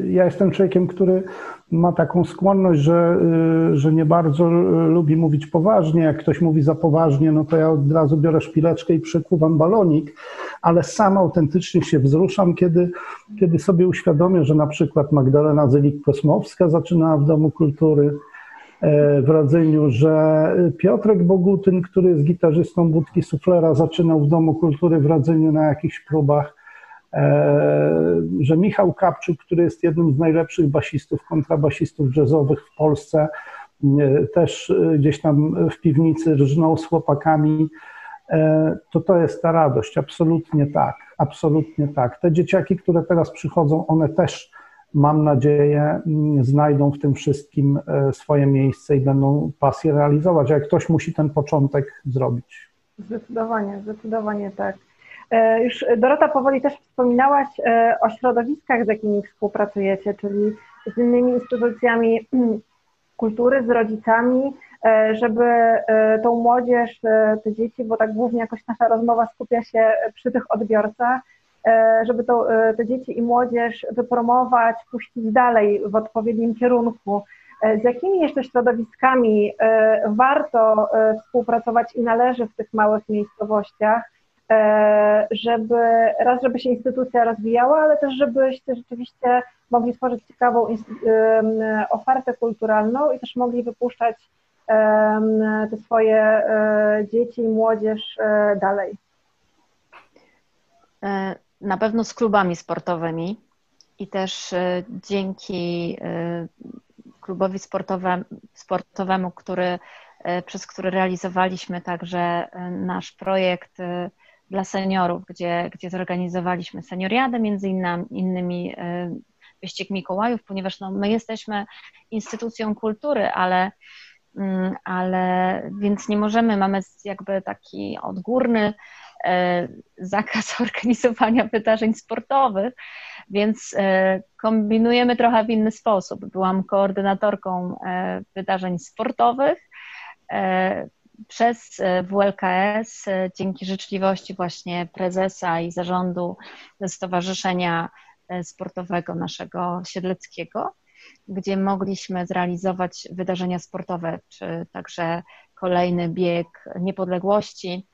Y, ja jestem człowiekiem, który ma taką skłonność, że, y, że nie bardzo lubi mówić poważnie. Jak ktoś mówi za poważnie, no to ja od razu biorę szpileczkę i przekuwam balonik, ale sam autentycznie się wzruszam, kiedy, kiedy sobie uświadomię, że na przykład Magdalena Zelik-Kosmowska zaczynała w Domu Kultury, w rodzeniu, że Piotrek Bogutyn, który jest gitarzystą Budki Suflera, zaczynał w Domu Kultury w rodzeniu na jakichś próbach, e, że Michał Kapczuk, który jest jednym z najlepszych basistów, kontrabasistów jazzowych w Polsce, e, też gdzieś tam w piwnicy rżnął z chłopakami, to to jest ta radość, absolutnie tak, absolutnie tak. Te dzieciaki, które teraz przychodzą, one też mam nadzieję, mm, znajdą w tym wszystkim e, swoje miejsce i będą pasję realizować, a ktoś musi ten początek zrobić. Zdecydowanie, zdecydowanie tak. Już Dorota powoli też wspominałaś o środowiskach, z jakimi współpracujecie, czyli z innymi instytucjami kultury, z rodzicami, żeby tą młodzież, te dzieci, bo tak głównie jakoś nasza rozmowa skupia się przy tych odbiorcach, żeby to, te dzieci i młodzież wypromować, puścić dalej w odpowiednim kierunku. Z jakimi jeszcze środowiskami warto współpracować i należy w tych małych miejscowościach, żeby raz, żeby się instytucja rozwijała, ale też żebyście rzeczywiście mogli stworzyć ciekawą ofertę kulturalną i też mogli wypuszczać te swoje dzieci i młodzież dalej. Na pewno z klubami sportowymi i też dzięki klubowi sportowemu, który, przez który realizowaliśmy także nasz projekt dla seniorów, gdzie, gdzie zorganizowaliśmy senioriadę między innymi wyścig Mikołajów, ponieważ no, my jesteśmy instytucją kultury, ale, mm, ale więc nie możemy, mamy jakby taki odgórny e, zakaz organizowania wydarzeń sportowych, więc e, kombinujemy trochę w inny sposób. Byłam koordynatorką e, wydarzeń sportowych przez WLKS, dzięki życzliwości właśnie prezesa i zarządu Stowarzyszenia E, sportowego naszego siedleckiego, gdzie mogliśmy zrealizować wydarzenia sportowe, czy także kolejny bieg niepodległości.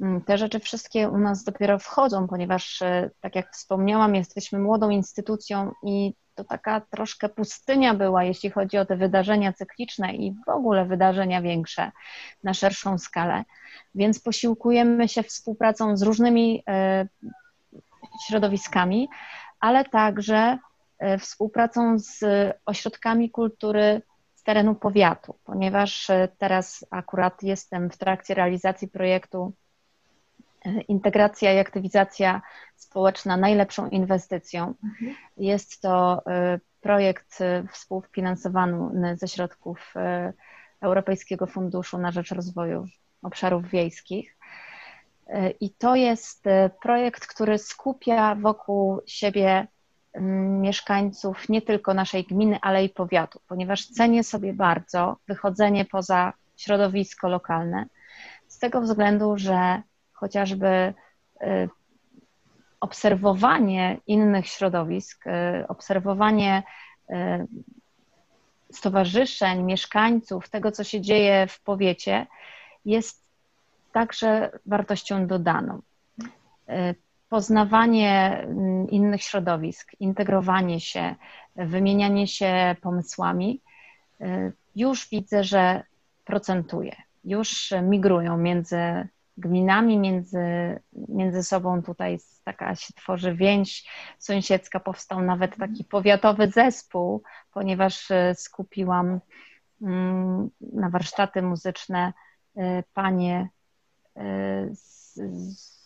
Mm, te rzeczy wszystkie u nas dopiero wchodzą, ponieważ, e, tak jak wspomniałam, jesteśmy młodą instytucją i to taka troszkę pustynia była, jeśli chodzi o te wydarzenia cykliczne i w ogóle wydarzenia większe na szerszą skalę. Więc posiłkujemy się współpracą z różnymi e, środowiskami, ale także e, współpracą z ośrodkami kultury terenu powiatu, ponieważ e, teraz akurat jestem w trakcie realizacji projektu e, Integracja i aktywizacja społeczna najlepszą inwestycją. Mhm. Jest to projekt współfinansowany ze środków Europejskiego Funduszu na Rzecz Rozwoju Obszarów Wiejskich. I to jest e, projekt, który skupia wokół siebie mieszkańców nie tylko naszej gminy, ale i powiatu, ponieważ cenię sobie bardzo wychodzenie poza środowisko lokalne, z tego względu, że chociażby e, obserwowanie innych środowisk, e, obserwowanie stowarzyszeń, mieszkańców, tego, co się dzieje w powiecie, jest także wartością dodaną. Poznawanie mm, innych środowisk, integrowanie się, wymienianie się pomysłami, e, już widzę, że procentuje. Już migrują między gminami, między, między sobą tutaj taka się tworzy więź sąsiedzka, powstał nawet taki powiatowy zespół, ponieważ e, skupiłam mm, na warsztaty muzyczne panie z, z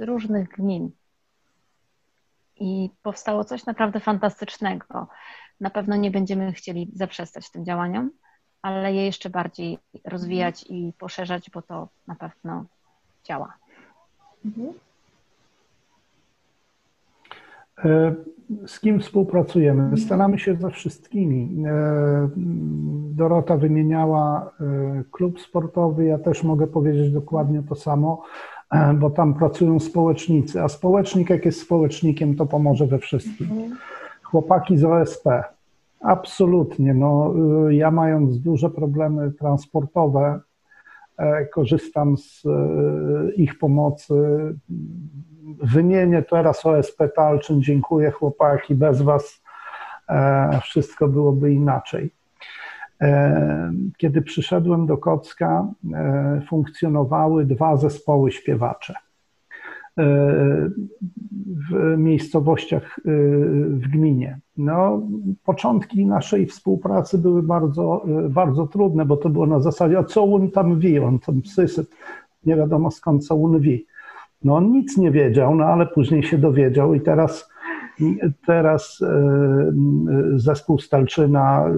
różnych gmin. I powstało coś naprawdę fantastycznego. Na pewno nie będziemy chcieli zaprzestać tym działaniom, ale je jeszcze bardziej rozwijać i poszerzać, bo to na pewno działa. Mhm. E, z kim współpracujemy? Staramy się ze wszystkimi. E, Dorota wymieniała e, klub sportowy, ja też mogę powiedzieć dokładnie to samo, bo tam pracują społecznicy, a społecznik jak jest społecznikiem, to pomoże we wszystkim. Chłopaki z OSP, absolutnie. No, ja mając duże problemy transportowe, korzystam z ich pomocy wymienię teraz OSP Talczyn, dziękuję chłopaki, bez was e, wszystko byłoby inaczej. E, kiedy przyszedłem do Kocka, e, funkcjonowały dwa zespoły śpiewacze w miejscowościach w gminie. No, początki naszej współpracy były bardzo, bardzo trudne, bo to było na zasadzie, a co on tam wie, on tam sysyp, nie wiadomo skąd co on wie. No on nic nie wiedział, no ale później się dowiedział i teraz, teraz e, zespół Stalczyna e,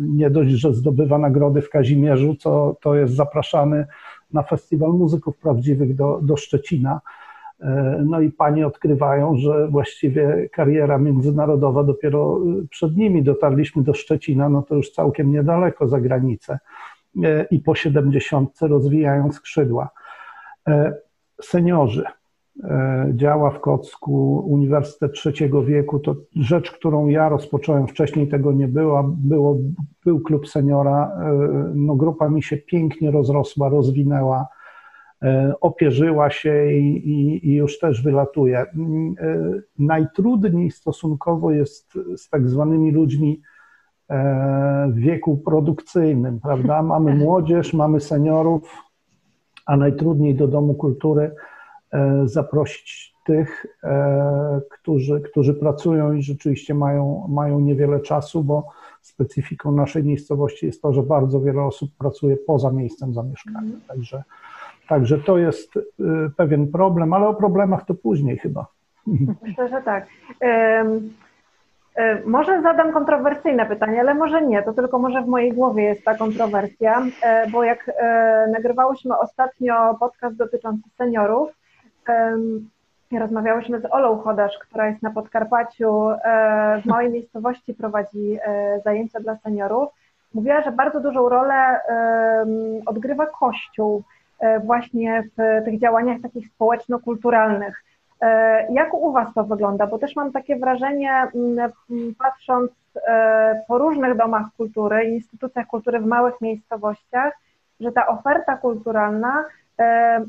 nie dość, że zdobywa nagrody w Kazimierzu, to, to jest zapraszany na Festiwal Muzyków Prawdziwych do, do Szczecina. No i panie odkrywają, że właściwie kariera międzynarodowa dopiero przed nimi. Dotarliśmy do Szczecina, no to już całkiem niedaleko za granicę i po 70 rozwijają skrzydła. Seniorzy. Działa w Kocku Uniwersytet Trzeciego Wieku. To rzecz, którą ja rozpocząłem wcześniej, tego nie było. było był klub seniora. No, grupa mi się pięknie rozrosła, rozwinęła E, opierzyła się i, i, i, już też wylatuje. E, najtrudniej stosunkowo jest z tak zwanymi ludźmi e, w wieku produkcyjnym, prawda? Mamy młodzież, mamy seniorów, a najtrudniej do Domu Kultury zaprosić tych, którzy, którzy pracują i rzeczywiście mają, mają niewiele czasu, bo specyfiką naszej miejscowości jest to, że bardzo wiele osób pracuje poza miejscem zamieszkania. Także Także to jest y, pewien problem, ale o problemach to później chyba. Myślę, że tak. Może zadam kontrowersyjne pytanie, ale może nie, to tylko może w mojej głowie jest ta kontrowersja, e, bo jak e, nagrywałyśmy ostatnio podcast dotyczący seniorów, rozmawiałyśmy z Olą Chodasz, która jest na Podkarpaciu, e, w małej miejscowości prowadzi zajęcia dla seniorów. Mówiła, że bardzo dużą rolę odgrywa Kościół E, właśnie w tych działaniach takich społeczno-kulturalnych. E, jak u Was to wygląda? Bo też mam takie wrażenie, patrząc e, po różnych domach kultury, instytucjach kultury w małych miejscowościach, że ta oferta kulturalna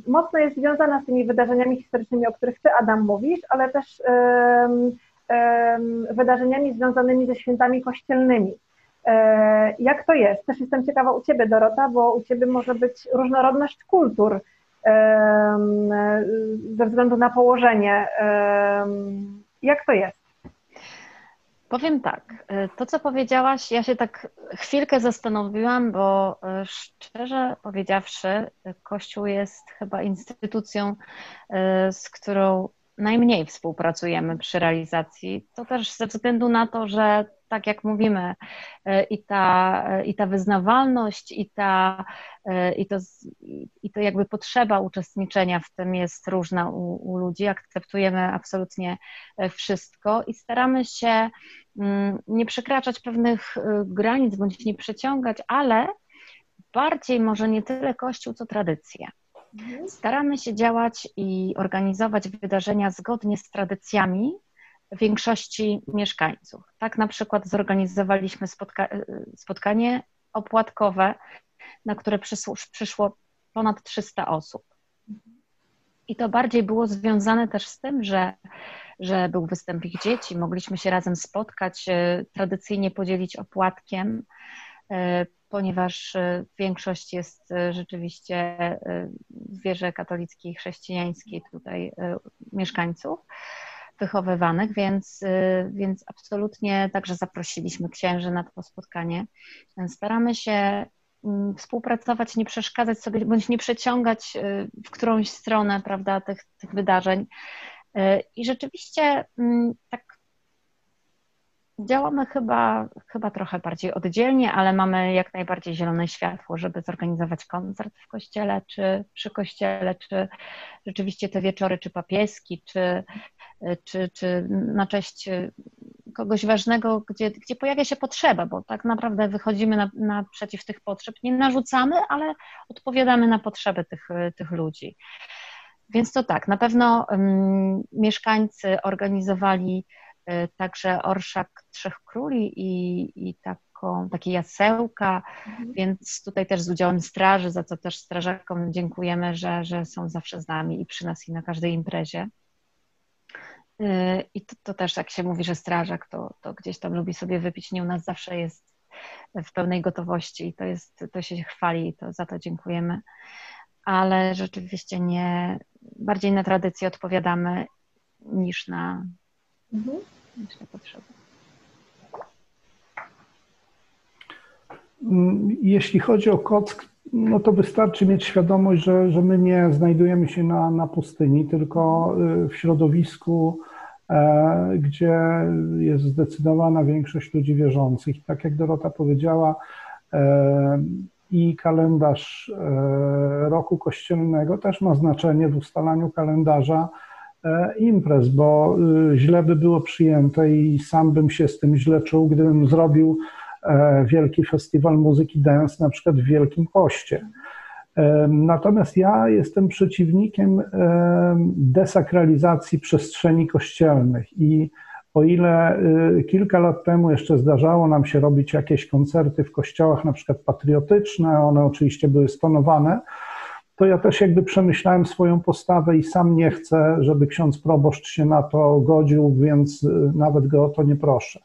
mocno jest związana z tymi wydarzeniami historycznymi, o których Ty, Adam, mówisz, ale też wydarzeniami związanymi ze świętami kościelnymi. E, jak to jest? Też jestem ciekawa u Ciebie, Dorota, bo u Ciebie może być różnorodność kultur ze względu na położenie. Jak to jest? Powiem tak, e, to co powiedziałaś, ja się tak chwilkę zastanowiłam, bo e, szczerze powiedziawszy, Kościół jest chyba instytucją, z którą najmniej współpracujemy przy realizacji. To też ze względu na to, że tak jak mówimy, e, i ta, e, i ta wyznawalność, i, ta, e, i, to, i to jakby potrzeba uczestniczenia w tym jest różna u, u ludzi. Akceptujemy absolutnie wszystko i staramy się mm, nie przekraczać pewnych granic bądź nie przeciągać, ale bardziej może nie tyle Kościół, co tradycja. Staramy się działać i organizować wydarzenia zgodnie z tradycjami większości mieszkańców. Tak na przykład zorganizowaliśmy spotka spotkanie opłatkowe, na które przyszło, ponad 300 osób. I to bardziej było związane też z tym, że, że był występik dzieci, mogliśmy się razem spotkać, e, tradycyjnie podzielić opłatkiem, e, ponieważ e, większość jest rzeczywiście w wierze katolickiej, chrześcijańskiej tutaj mieszkańców wychowywanych, więc, y, więc absolutnie także zaprosiliśmy księży na to spotkanie. Staramy się mm, współpracować, nie przeszkadzać sobie, bądź nie przeciągać y, w którąś stronę, prawda, tych, tych wydarzeń. Y, I rzeczywiście mm, tak działamy chyba, chyba trochę bardziej oddzielnie, ale mamy jak najbardziej zielone światło, żeby zorganizować koncert w kościele, czy przy kościele, czy rzeczywiście te wieczory, czy papieski, czy czy, czy na cześć kogoś ważnego, gdzie, gdzie pojawia się potrzeba, bo tak naprawdę wychodzimy na, naprzeciw tych potrzeb, nie narzucamy, ale odpowiadamy na potrzeby tych, tych ludzi. Więc to tak, na pewno um, mieszkańcy organizowali także orszak Trzech Króli i, i taką, takie jasełka, mhm. więc tutaj też z udziałem straży, za co też strażakom dziękujemy, że, że są zawsze z nami i przy nas i na każdej imprezie. I to, to, też, jak się mówi, że strażak, to, to gdzieś tam lubi sobie wypić. Nie u nas zawsze jest w pełnej gotowości i to, jest, to się chwali i to za to dziękujemy. Ale rzeczywiście nie, bardziej na tradycję odpowiadamy niż na, mhm. potrzeby. Jeśli chodzi o Kock, no to wystarczy mieć świadomość, że, że my nie znajdujemy się na, na pustyni, tylko y, w środowisku E, gdzie jest zdecydowana większość ludzi wierzących. Tak jak Dorota powiedziała, e, i kalendarz e, roku kościelnego też ma znaczenie w ustalaniu kalendarza imprez, bo źle by było przyjęte i sam bym się z tym źle czuł, gdybym zrobił wielki festiwal muzyki dance na przykład w Wielkim Poście. Natomiast ja jestem przeciwnikiem desakralizacji przestrzeni kościelnych i o ile y, kilka lat temu jeszcze zdarzało nam się robić jakieś koncerty w kościołach, na przykład patriotyczne, one oczywiście były stonowane, to ja też jakby przemyślałem swoją postawę i sam nie chcę, żeby ksiądz proboszcz się na to godził, więc y, nawet go o to nie proszę.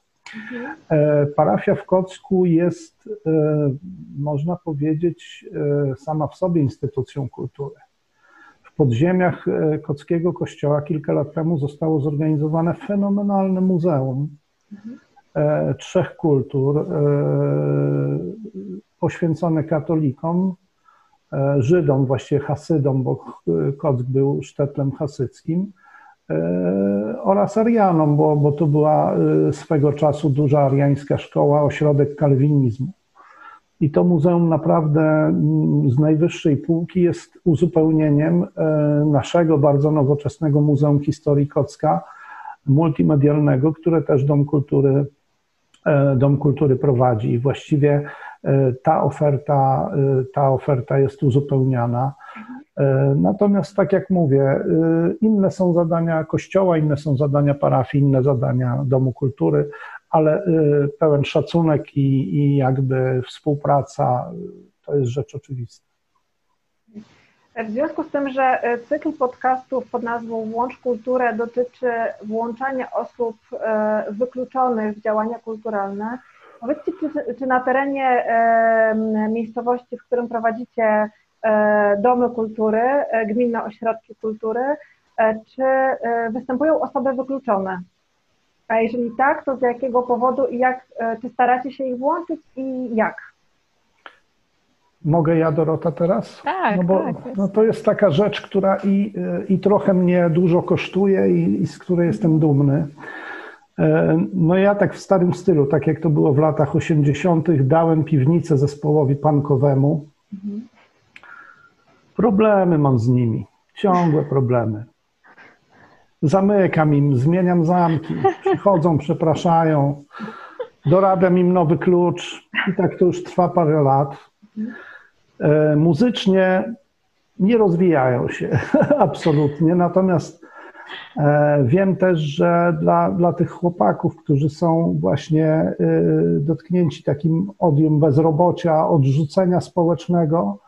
E, parafia w Kocku jest, e, można powiedzieć, e, sama w sobie instytucją kultury. W podziemiach Kockiego Kościoła kilka lat temu zostało zorganizowane fenomenalne muzeum trzech kultur poświęcone katolikom, Żydom, właściwie Hasydom, bo Kock był sztetlem hasyckim, E, oraz Arianom, bo, bo to była e, swego czasu duża ariańska szkoła, ośrodek kalwinizmu. I to muzeum naprawdę mm, z najwyższej półki jest uzupełnieniem e, naszego bardzo nowoczesnego Muzeum Historii Kocka, multimedialnego, które też Dom Kultury, Dom Kultury prowadzi. I właściwie ta oferta, ta oferta jest uzupełniana. E, natomiast, tak jak mówię, e, inne są zadania kościoła, inne są zadania parafii, inne zadania Domu Kultury, ale e, pełen szacunek i, i jakby współpraca to jest rzecz oczywista. W związku z tym, że cykl podcastów pod nazwą Włącz Kulturę dotyczy włączania osób wykluczonych w działania kulturalne, powiedzcie, czy, czy na terenie miejscowości, w którym prowadzicie E, domy kultury, e, gminne ośrodki kultury, e, czy występują osoby wykluczone? A jeżeli tak, to z jakiego powodu i jak, czy staracie się ich włączyć i jak? Mogę ja, Dorota, teraz? Tak, no bo tak, no to jest taka rzecz, która i, i trochę mnie dużo kosztuje i, i z której jestem dumny. No ja tak w starym stylu, tak jak to było w latach 80., dałem piwnicę zespołowi pankowemu. Mhm. Problemy mam z nimi, ciągłe problemy. Zamykam im, zmieniam zamki, przychodzą, przepraszają, dorabiam im nowy klucz i tak to już trwa parę lat. E, muzycznie nie rozwijają się absolutnie, natomiast e, wiem też, że dla, dla tych chłopaków, którzy są właśnie e, dotknięci takim odium bezrobocia, odrzucenia społecznego,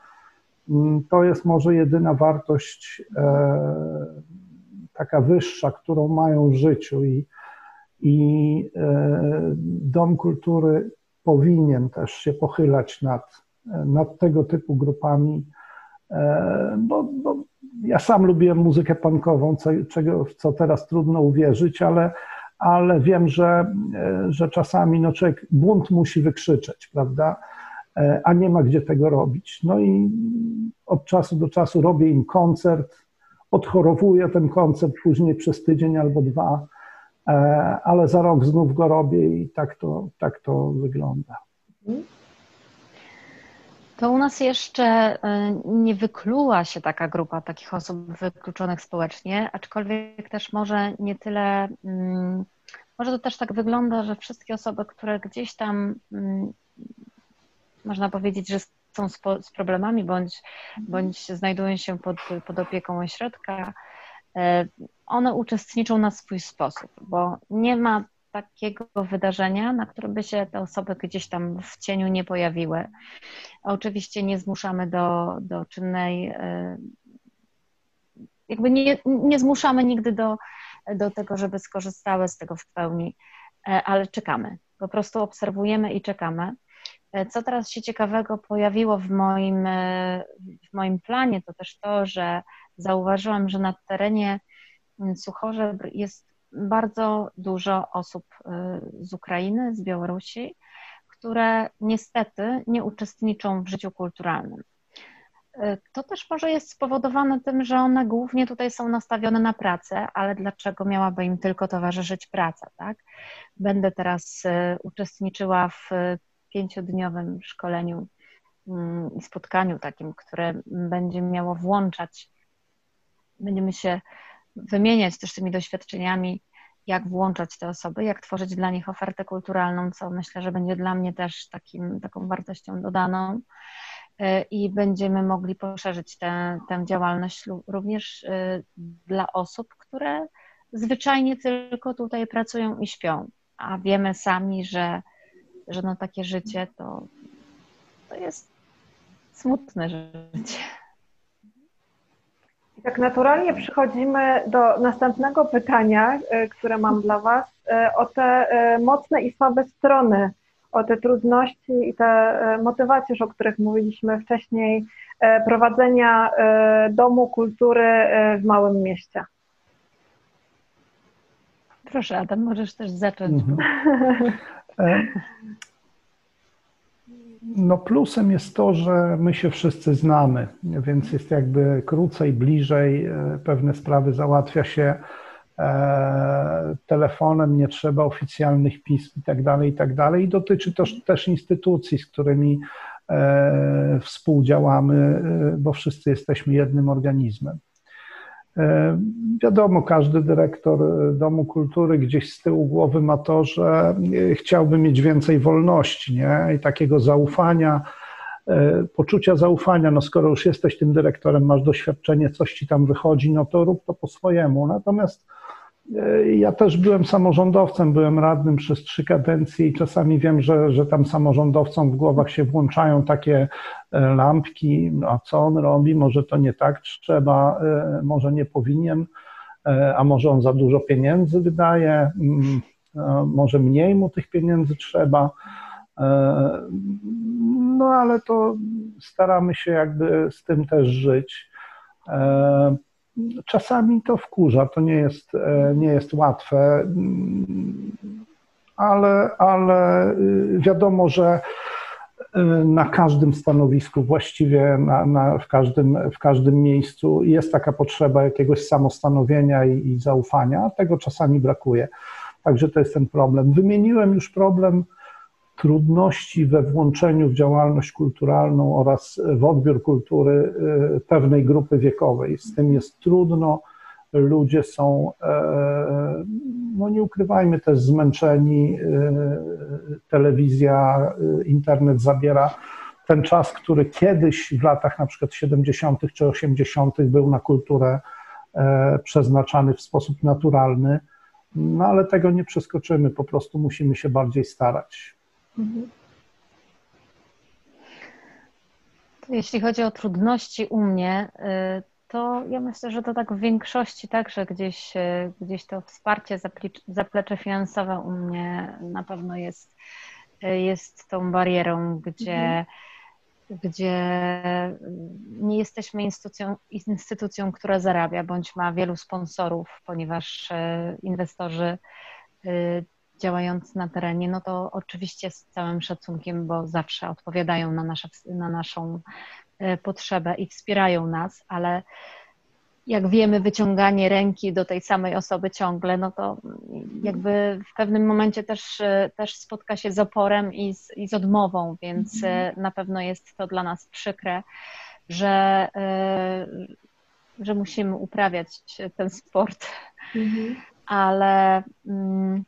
Mm, to jest może jedyna wartość e, taka wyższa, którą mają w życiu i, i e, Dom Kultury powinien też się pochylać nad, nad tego typu grupami, e, bo, bo ja sam lubiłem muzykę punkową, co, czego, co teraz trudno uwierzyć, ale, ale wiem, że, że czasami no, człowiek bunt musi wykrzyczeć, prawda? E, a nie ma gdzie tego robić. No i od czasu do czasu robię im koncert, odchorowuję ten koncert później przez tydzień albo dwa, e, ale za rok znów go robię i tak to, tak to wygląda. To u nas jeszcze e, nie wykluła się taka grupa takich osób wykluczonych społecznie, aczkolwiek też może nie tyle, mm, może to też tak wygląda, że wszystkie osoby, które gdzieś tam mm, można powiedzieć, że są z, z problemami bądź, bądź znajdują się pod, pod opieką ośrodka, e, one uczestniczą na swój sposób, bo nie ma takiego wydarzenia, na które by się te osoby gdzieś tam w cieniu nie pojawiły. Oczywiście nie zmuszamy do, do czynnej, e, jakby nie, nie zmuszamy nigdy do, do tego, żeby skorzystały z tego w pełni, e, ale czekamy. Po prostu obserwujemy i czekamy. E, co teraz się ciekawego pojawiło w moim, w moim planie, to też to, że zauważyłam, że na terenie Suchorzew jest bardzo dużo osób e, z Ukrainy, z Białorusi, które niestety nie uczestniczą w życiu kulturalnym. To też może jest spowodowane tym, że one głównie tutaj są nastawione na pracę, ale dlaczego miałaby im tylko towarzyszyć praca, tak? Będę teraz uczestniczyła w pięciodniowym szkoleniu mm, i spotkaniu takim, które będzie miało włączać, będziemy się wymieniać też tymi doświadczeniami, jak włączać te osoby, jak tworzyć dla nich ofertę kulturalną, co myślę, że będzie dla mnie też takim, taką wartością dodaną i będziemy mogli poszerzyć tę, tę działalność również dla osób, które zwyczajnie tylko tutaj pracują i śpią, a wiemy sami, że, że no takie życie to, to jest smutne życie. Tak naturalnie przechodzimy do następnego pytania, e, które mam dla Was, e, o te e, mocne i słabe strony, o te trudności i te motywacje, o których mówiliśmy wcześniej, prowadzenia domu kultury w małym mieście. Proszę, Adam, możesz też zacząć. Mhm. E, no plusem jest to, że my się wszyscy znamy, więc jest jakby krócej, bliżej, e, pewne sprawy załatwia się e, telefonem, nie trzeba oficjalnych pism i tak dalej, i tak dalej. I dotyczy to też instytucji, z którymi współdziałamy, bo wszyscy jesteśmy jednym organizmem. E, wiadomo, każdy dyrektor e, Domu Kultury gdzieś z tyłu głowy ma to, że e, chciałby mieć więcej wolności nie? i takiego zaufania, poczucia zaufania. No skoro już jesteś tym dyrektorem, masz doświadczenie, coś ci tam wychodzi, no to rób to po swojemu. Natomiast ja też byłem samorządowcem, byłem radnym przez trzy kadencje i czasami wiem, że, że tam samorządowcom w głowach się włączają takie lampki, no a co on robi, może to nie tak trzeba, e, może nie powinien, e, a może on za dużo pieniędzy wydaje, mm, może mniej mu tych pieniędzy trzeba. No ale to staramy się jakby z tym też żyć. Czasami to wkurza, to nie jest, e, nie jest łatwe, ale, ale y, wiadomo, że na każdym stanowisku, właściwie na, na, w, każdym, w każdym miejscu jest taka potrzeba jakiegoś samostanowienia i, i zaufania. Tego czasami brakuje. Także to jest ten problem. Wymieniłem już problem trudności we włączeniu w działalność kulturalną oraz w odbiór kultury y, pewnej grupy wiekowej. Z tym jest trudno. Ludzie są, e, no nie ukrywajmy, też zmęczeni. Y, telewizja, y, internet zabiera ten czas, który kiedyś w latach na przykład 70. czy 80. był na kulturę e, przeznaczany w sposób naturalny. No ale tego nie przeskoczymy, po prostu musimy się bardziej starać. Mhm. Jeśli chodzi o trudności u mnie, y, to ja myślę, że to tak w większości tak, że gdzieś, y, gdzieś to wsparcie, zaplecze finansowe u mnie na pewno jest, y, jest tą barierą, gdzie, mhm. gdzie nie jesteśmy instytucją, instytucją, która zarabia, bądź ma wielu sponsorów, ponieważ inwestorzy działając na terenie, no to oczywiście z całym szacunkiem, bo zawsze odpowiadają na, nasze, na naszą e, potrzebę i wspierają nas, ale jak wiemy, wyciąganie ręki do tej samej osoby ciągle, no to jakby w pewnym momencie też, e, też spotka się z oporem i z, i z odmową, więc e, mhm. na pewno jest to dla nas przykre, że, że musimy uprawiać ten sport. Mhm. Ale mm,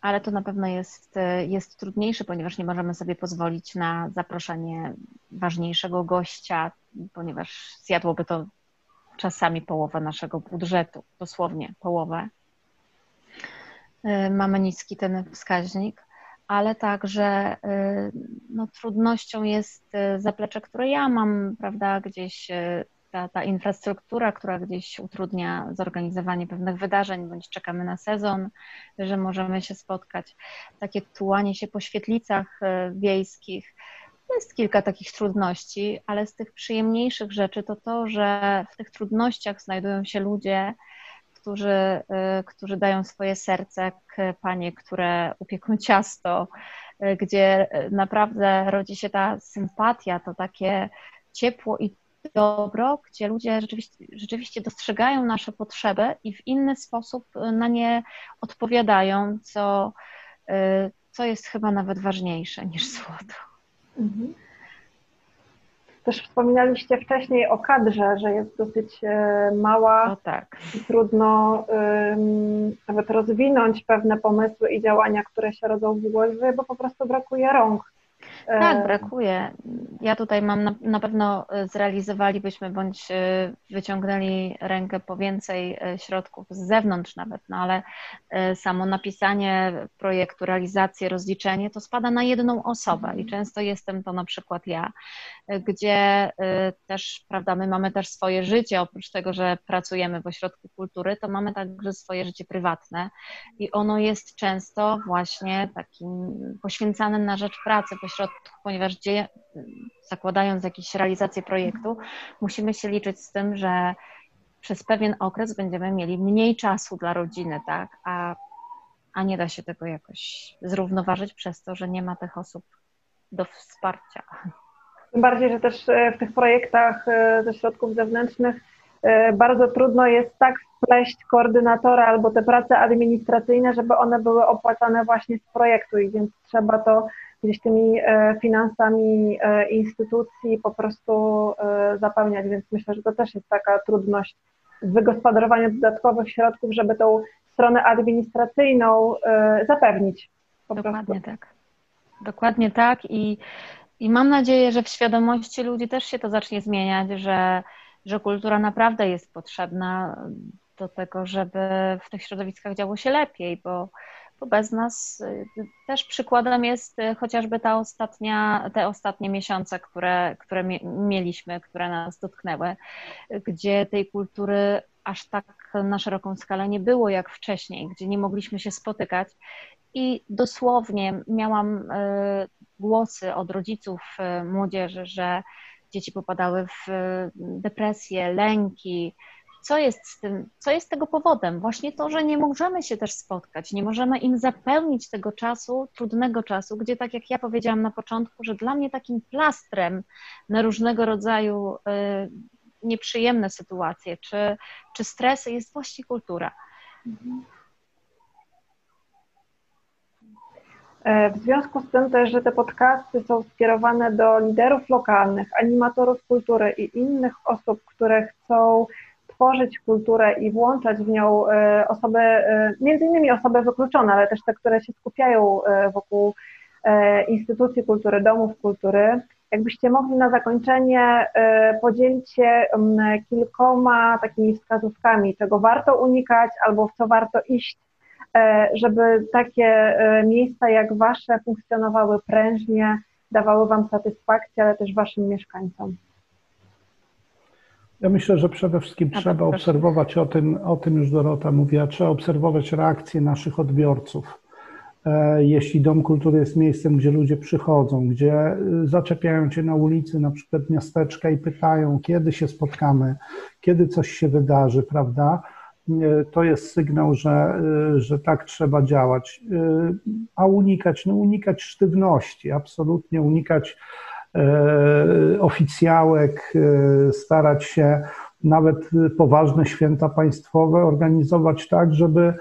ale to na pewno jest, jest trudniejsze, ponieważ nie możemy sobie pozwolić na zaproszenie ważniejszego gościa, ponieważ zjadłoby to czasami połowę naszego budżetu, dosłownie połowę. Y, mamy niski ten wskaźnik, ale także y, no, trudnością jest y, zaplecze, które ja mam, prawda, gdzieś ta, ta infrastruktura, która gdzieś utrudnia zorganizowanie pewnych wydarzeń, bądź czekamy na sezon, że możemy się spotkać. Takie tułanie się po świetlicach wiejskich. Jest kilka takich trudności, ale z tych przyjemniejszych rzeczy to to, że w tych trudnościach znajdują się ludzie, którzy, e, którzy dają swoje serce, panie, które upieką ciasto, e, gdzie naprawdę rodzi się ta sympatia, to takie ciepło i dobro, gdzie ludzie rzeczywiście, rzeczywiście dostrzegają nasze potrzeby i w inny sposób na nie odpowiadają, co, co jest chyba nawet ważniejsze niż złoto. Mhm. Też wspominaliście wcześniej o kadrze, że jest dosyć e, mała o, tak. i trudno um, nawet rozwinąć pewne pomysły i działania, które się rodzą w głowie, bo po prostu brakuje rąk. Tak, e, brakuje. Ja tutaj mam na, na, pewno e, zrealizowalibyśmy bądź e, wyciągnęli rękę po więcej środków z zewnątrz nawet, no ale samo napisanie projektu, realizację, rozliczenie to spada na jedną osobę i często jestem to na przykład ja, gdzie też, prawda, my mamy też swoje życie, oprócz tego, że pracujemy w ośrodku kultury, to mamy także swoje życie prywatne i ono jest często właśnie takim poświęcanym na rzecz pracy, pośrodku ponieważ gdzie, zakładając jakąś realizację projektu, musimy się liczyć z tym, że przez pewien okres będziemy mieli mniej czasu dla rodziny, tak? A, a nie da się tego jakoś zrównoważyć przez to, że nie ma tych osób do wsparcia. Tym bardziej, że też e, w tych projektach e, ze środków zewnętrznych e, bardzo trudno jest tak wpleść koordynatora albo te prace administracyjne, żeby one były opłacane właśnie z projektu i więc trzeba to gdzieś tymi finansami instytucji po prostu zapełniać, więc myślę, że to też jest taka trudność w wygospodarowaniu dodatkowych środków, żeby tą stronę administracyjną zapewnić. Dokładnie prostu. tak. Dokładnie tak i, i mam nadzieję, że w świadomości ludzi też się to zacznie zmieniać, że, że kultura naprawdę jest potrzebna do tego, żeby w tych środowiskach działo się lepiej, bo bo bez nas y, też przykładem jest y, chociażby ta ostatnia, te ostatnie miesiące, które, które mieliśmy, które nas dotknęły, gdzie tej kultury aż tak na szeroką skalę nie było jak wcześniej, gdzie nie mogliśmy się spotykać. I dosłownie miałam y, głosy od rodziców młodzieży, że dzieci popadały w depresję, lęki, co jest z tym, co jest tego powodem? Właśnie to, że nie możemy się też spotkać, nie możemy im zapełnić tego czasu, trudnego czasu, gdzie tak jak ja powiedziałam na początku, że dla mnie takim plastrem na różnego rodzaju nieprzyjemne sytuacje czy, czy stresy jest właśnie kultura. E, w związku z tym też, że te podcasty są skierowane do liderów lokalnych, animatorów kultury i innych osób, które chcą tworzyć kulturę i włączać w nią e, osoby, e, między innymi osoby wykluczone, ale też te, które się skupiają e, wokół instytucji kultury, domów kultury. Jakbyście mogli na zakończenie podzielić się kilkoma takimi wskazówkami, czego warto unikać albo w co warto iść, żeby takie miejsca jak wasze funkcjonowały prężnie, dawały wam satysfakcję, ale też waszym mieszkańcom. Ja myślę, że przede wszystkim A trzeba obserwować o tym, o tym już Dorota mówiła, trzeba obserwować reakcje naszych odbiorców. E, jeśli Dom Kultury jest miejscem, gdzie ludzie przychodzą, gdzie zaczepiają cię na ulicy, na przykład miasteczka i pytają, kiedy się spotkamy, kiedy coś się wydarzy, prawda? To jest sygnał, że, y, że tak trzeba działać. E, a unikać, no unikać sztywności, absolutnie unikać E, oficjałek, starać się nawet poważne święta państwowe organizować tak, żeby,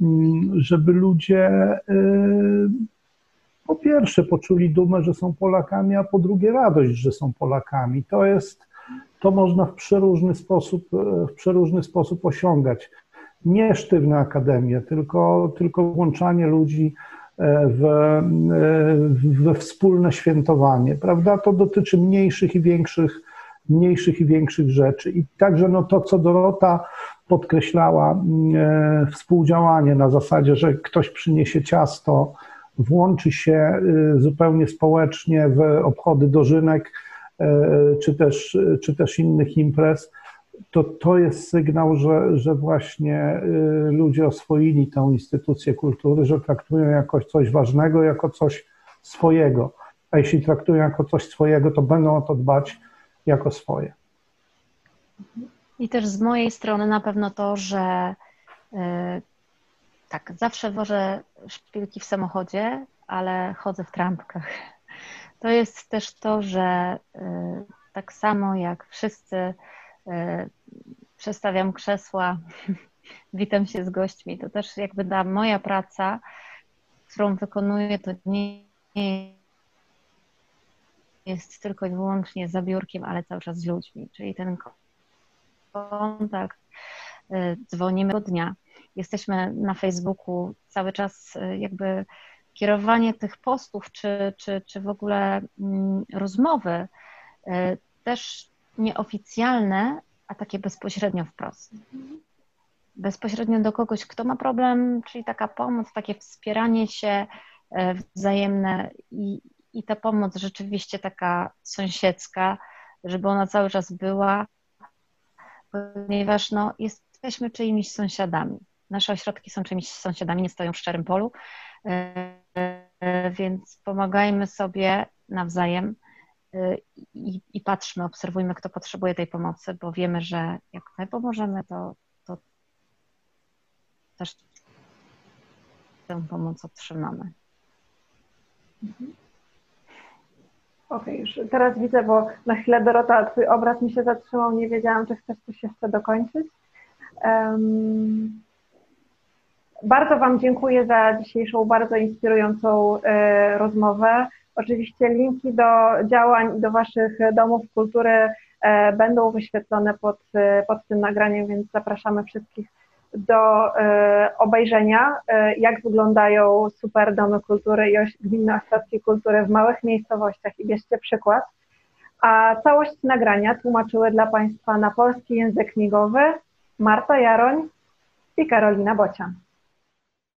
mm, żeby ludzie po pierwsze poczuli dumę, że są Polakami, a po drugie radość, że są Polakami. To jest, to można w przeróżny sposób, w przeróżny sposób osiągać. Nie sztywne akademie, tylko, tylko włączanie ludzi w, we wspólne świętowanie, prawda? To dotyczy mniejszych i większych, mniejszych i większych rzeczy. I także no to, co Dorota podkreślała, e, współdziałanie na zasadzie, że ktoś przyniesie ciasto, włączy się e, zupełnie społecznie w obchody dożynek, e, czy też, czy też innych imprez to, to jest sygnał, że, że właśnie y, ludzie oswoili tę instytucję kultury, że traktują jako coś ważnego, jako coś swojego. A jeśli traktują jako coś swojego, to będą o to dbać jako swoje. I też z mojej strony na pewno to, że yy, tak, zawsze wożę szpilki w samochodzie, ale chodzę w trampkach. To jest też to, że yy, tak samo jak wszyscy E, przestawiam krzesła, witam się z gośćmi. To też jakby ta moja praca, którą wykonuję, to nie jest tylko i wyłącznie za biurkiem, ale cały czas z ludźmi, czyli ten kontakt, y, dzwonimy do dnia, jesteśmy na Facebooku, cały czas y, jakby kierowanie tych postów, czy, czy, czy w ogóle mm, rozmowy, y, też nieoficjalne, a takie bezpośrednio wprost. Bezpośrednio do kogoś, kto ma problem, czyli taka pomoc, takie wspieranie się wzajemne i, i ta pomoc rzeczywiście taka sąsiedzka, żeby ona cały czas była, ponieważ no, jesteśmy czyimiś sąsiadami. Nasze ośrodki są czyimiś sąsiadami, nie stoją w szczerym polu, e, więc pomagajmy sobie nawzajem e, i, i patrzmy, obserwujmy, kto potrzebuje tej pomocy, bo wiemy, że jak my pomożemy, to, to też tę pomoc otrzymamy. Mhm. Okej, okay, teraz widzę, bo na chwilę Dorota, twój obraz mi się zatrzymał, nie wiedziałam, czy chcesz coś jeszcze dokończyć. Um, bardzo Wam dziękuję za dzisiejszą bardzo inspirującą e, rozmowę. Oczywiście linki do działań i do Waszych domów kultury e, będą wyświetlone pod, e, pod tym nagraniem, więc zapraszamy wszystkich do obejrzenia, jak wyglądają super domy kultury i gminne ośrodki kultury w małych miejscowościach i bierzcie przykład. A całość nagrania tłumaczyły dla Państwa na polski język migowy Marta Jaroń i Karolina Bocian.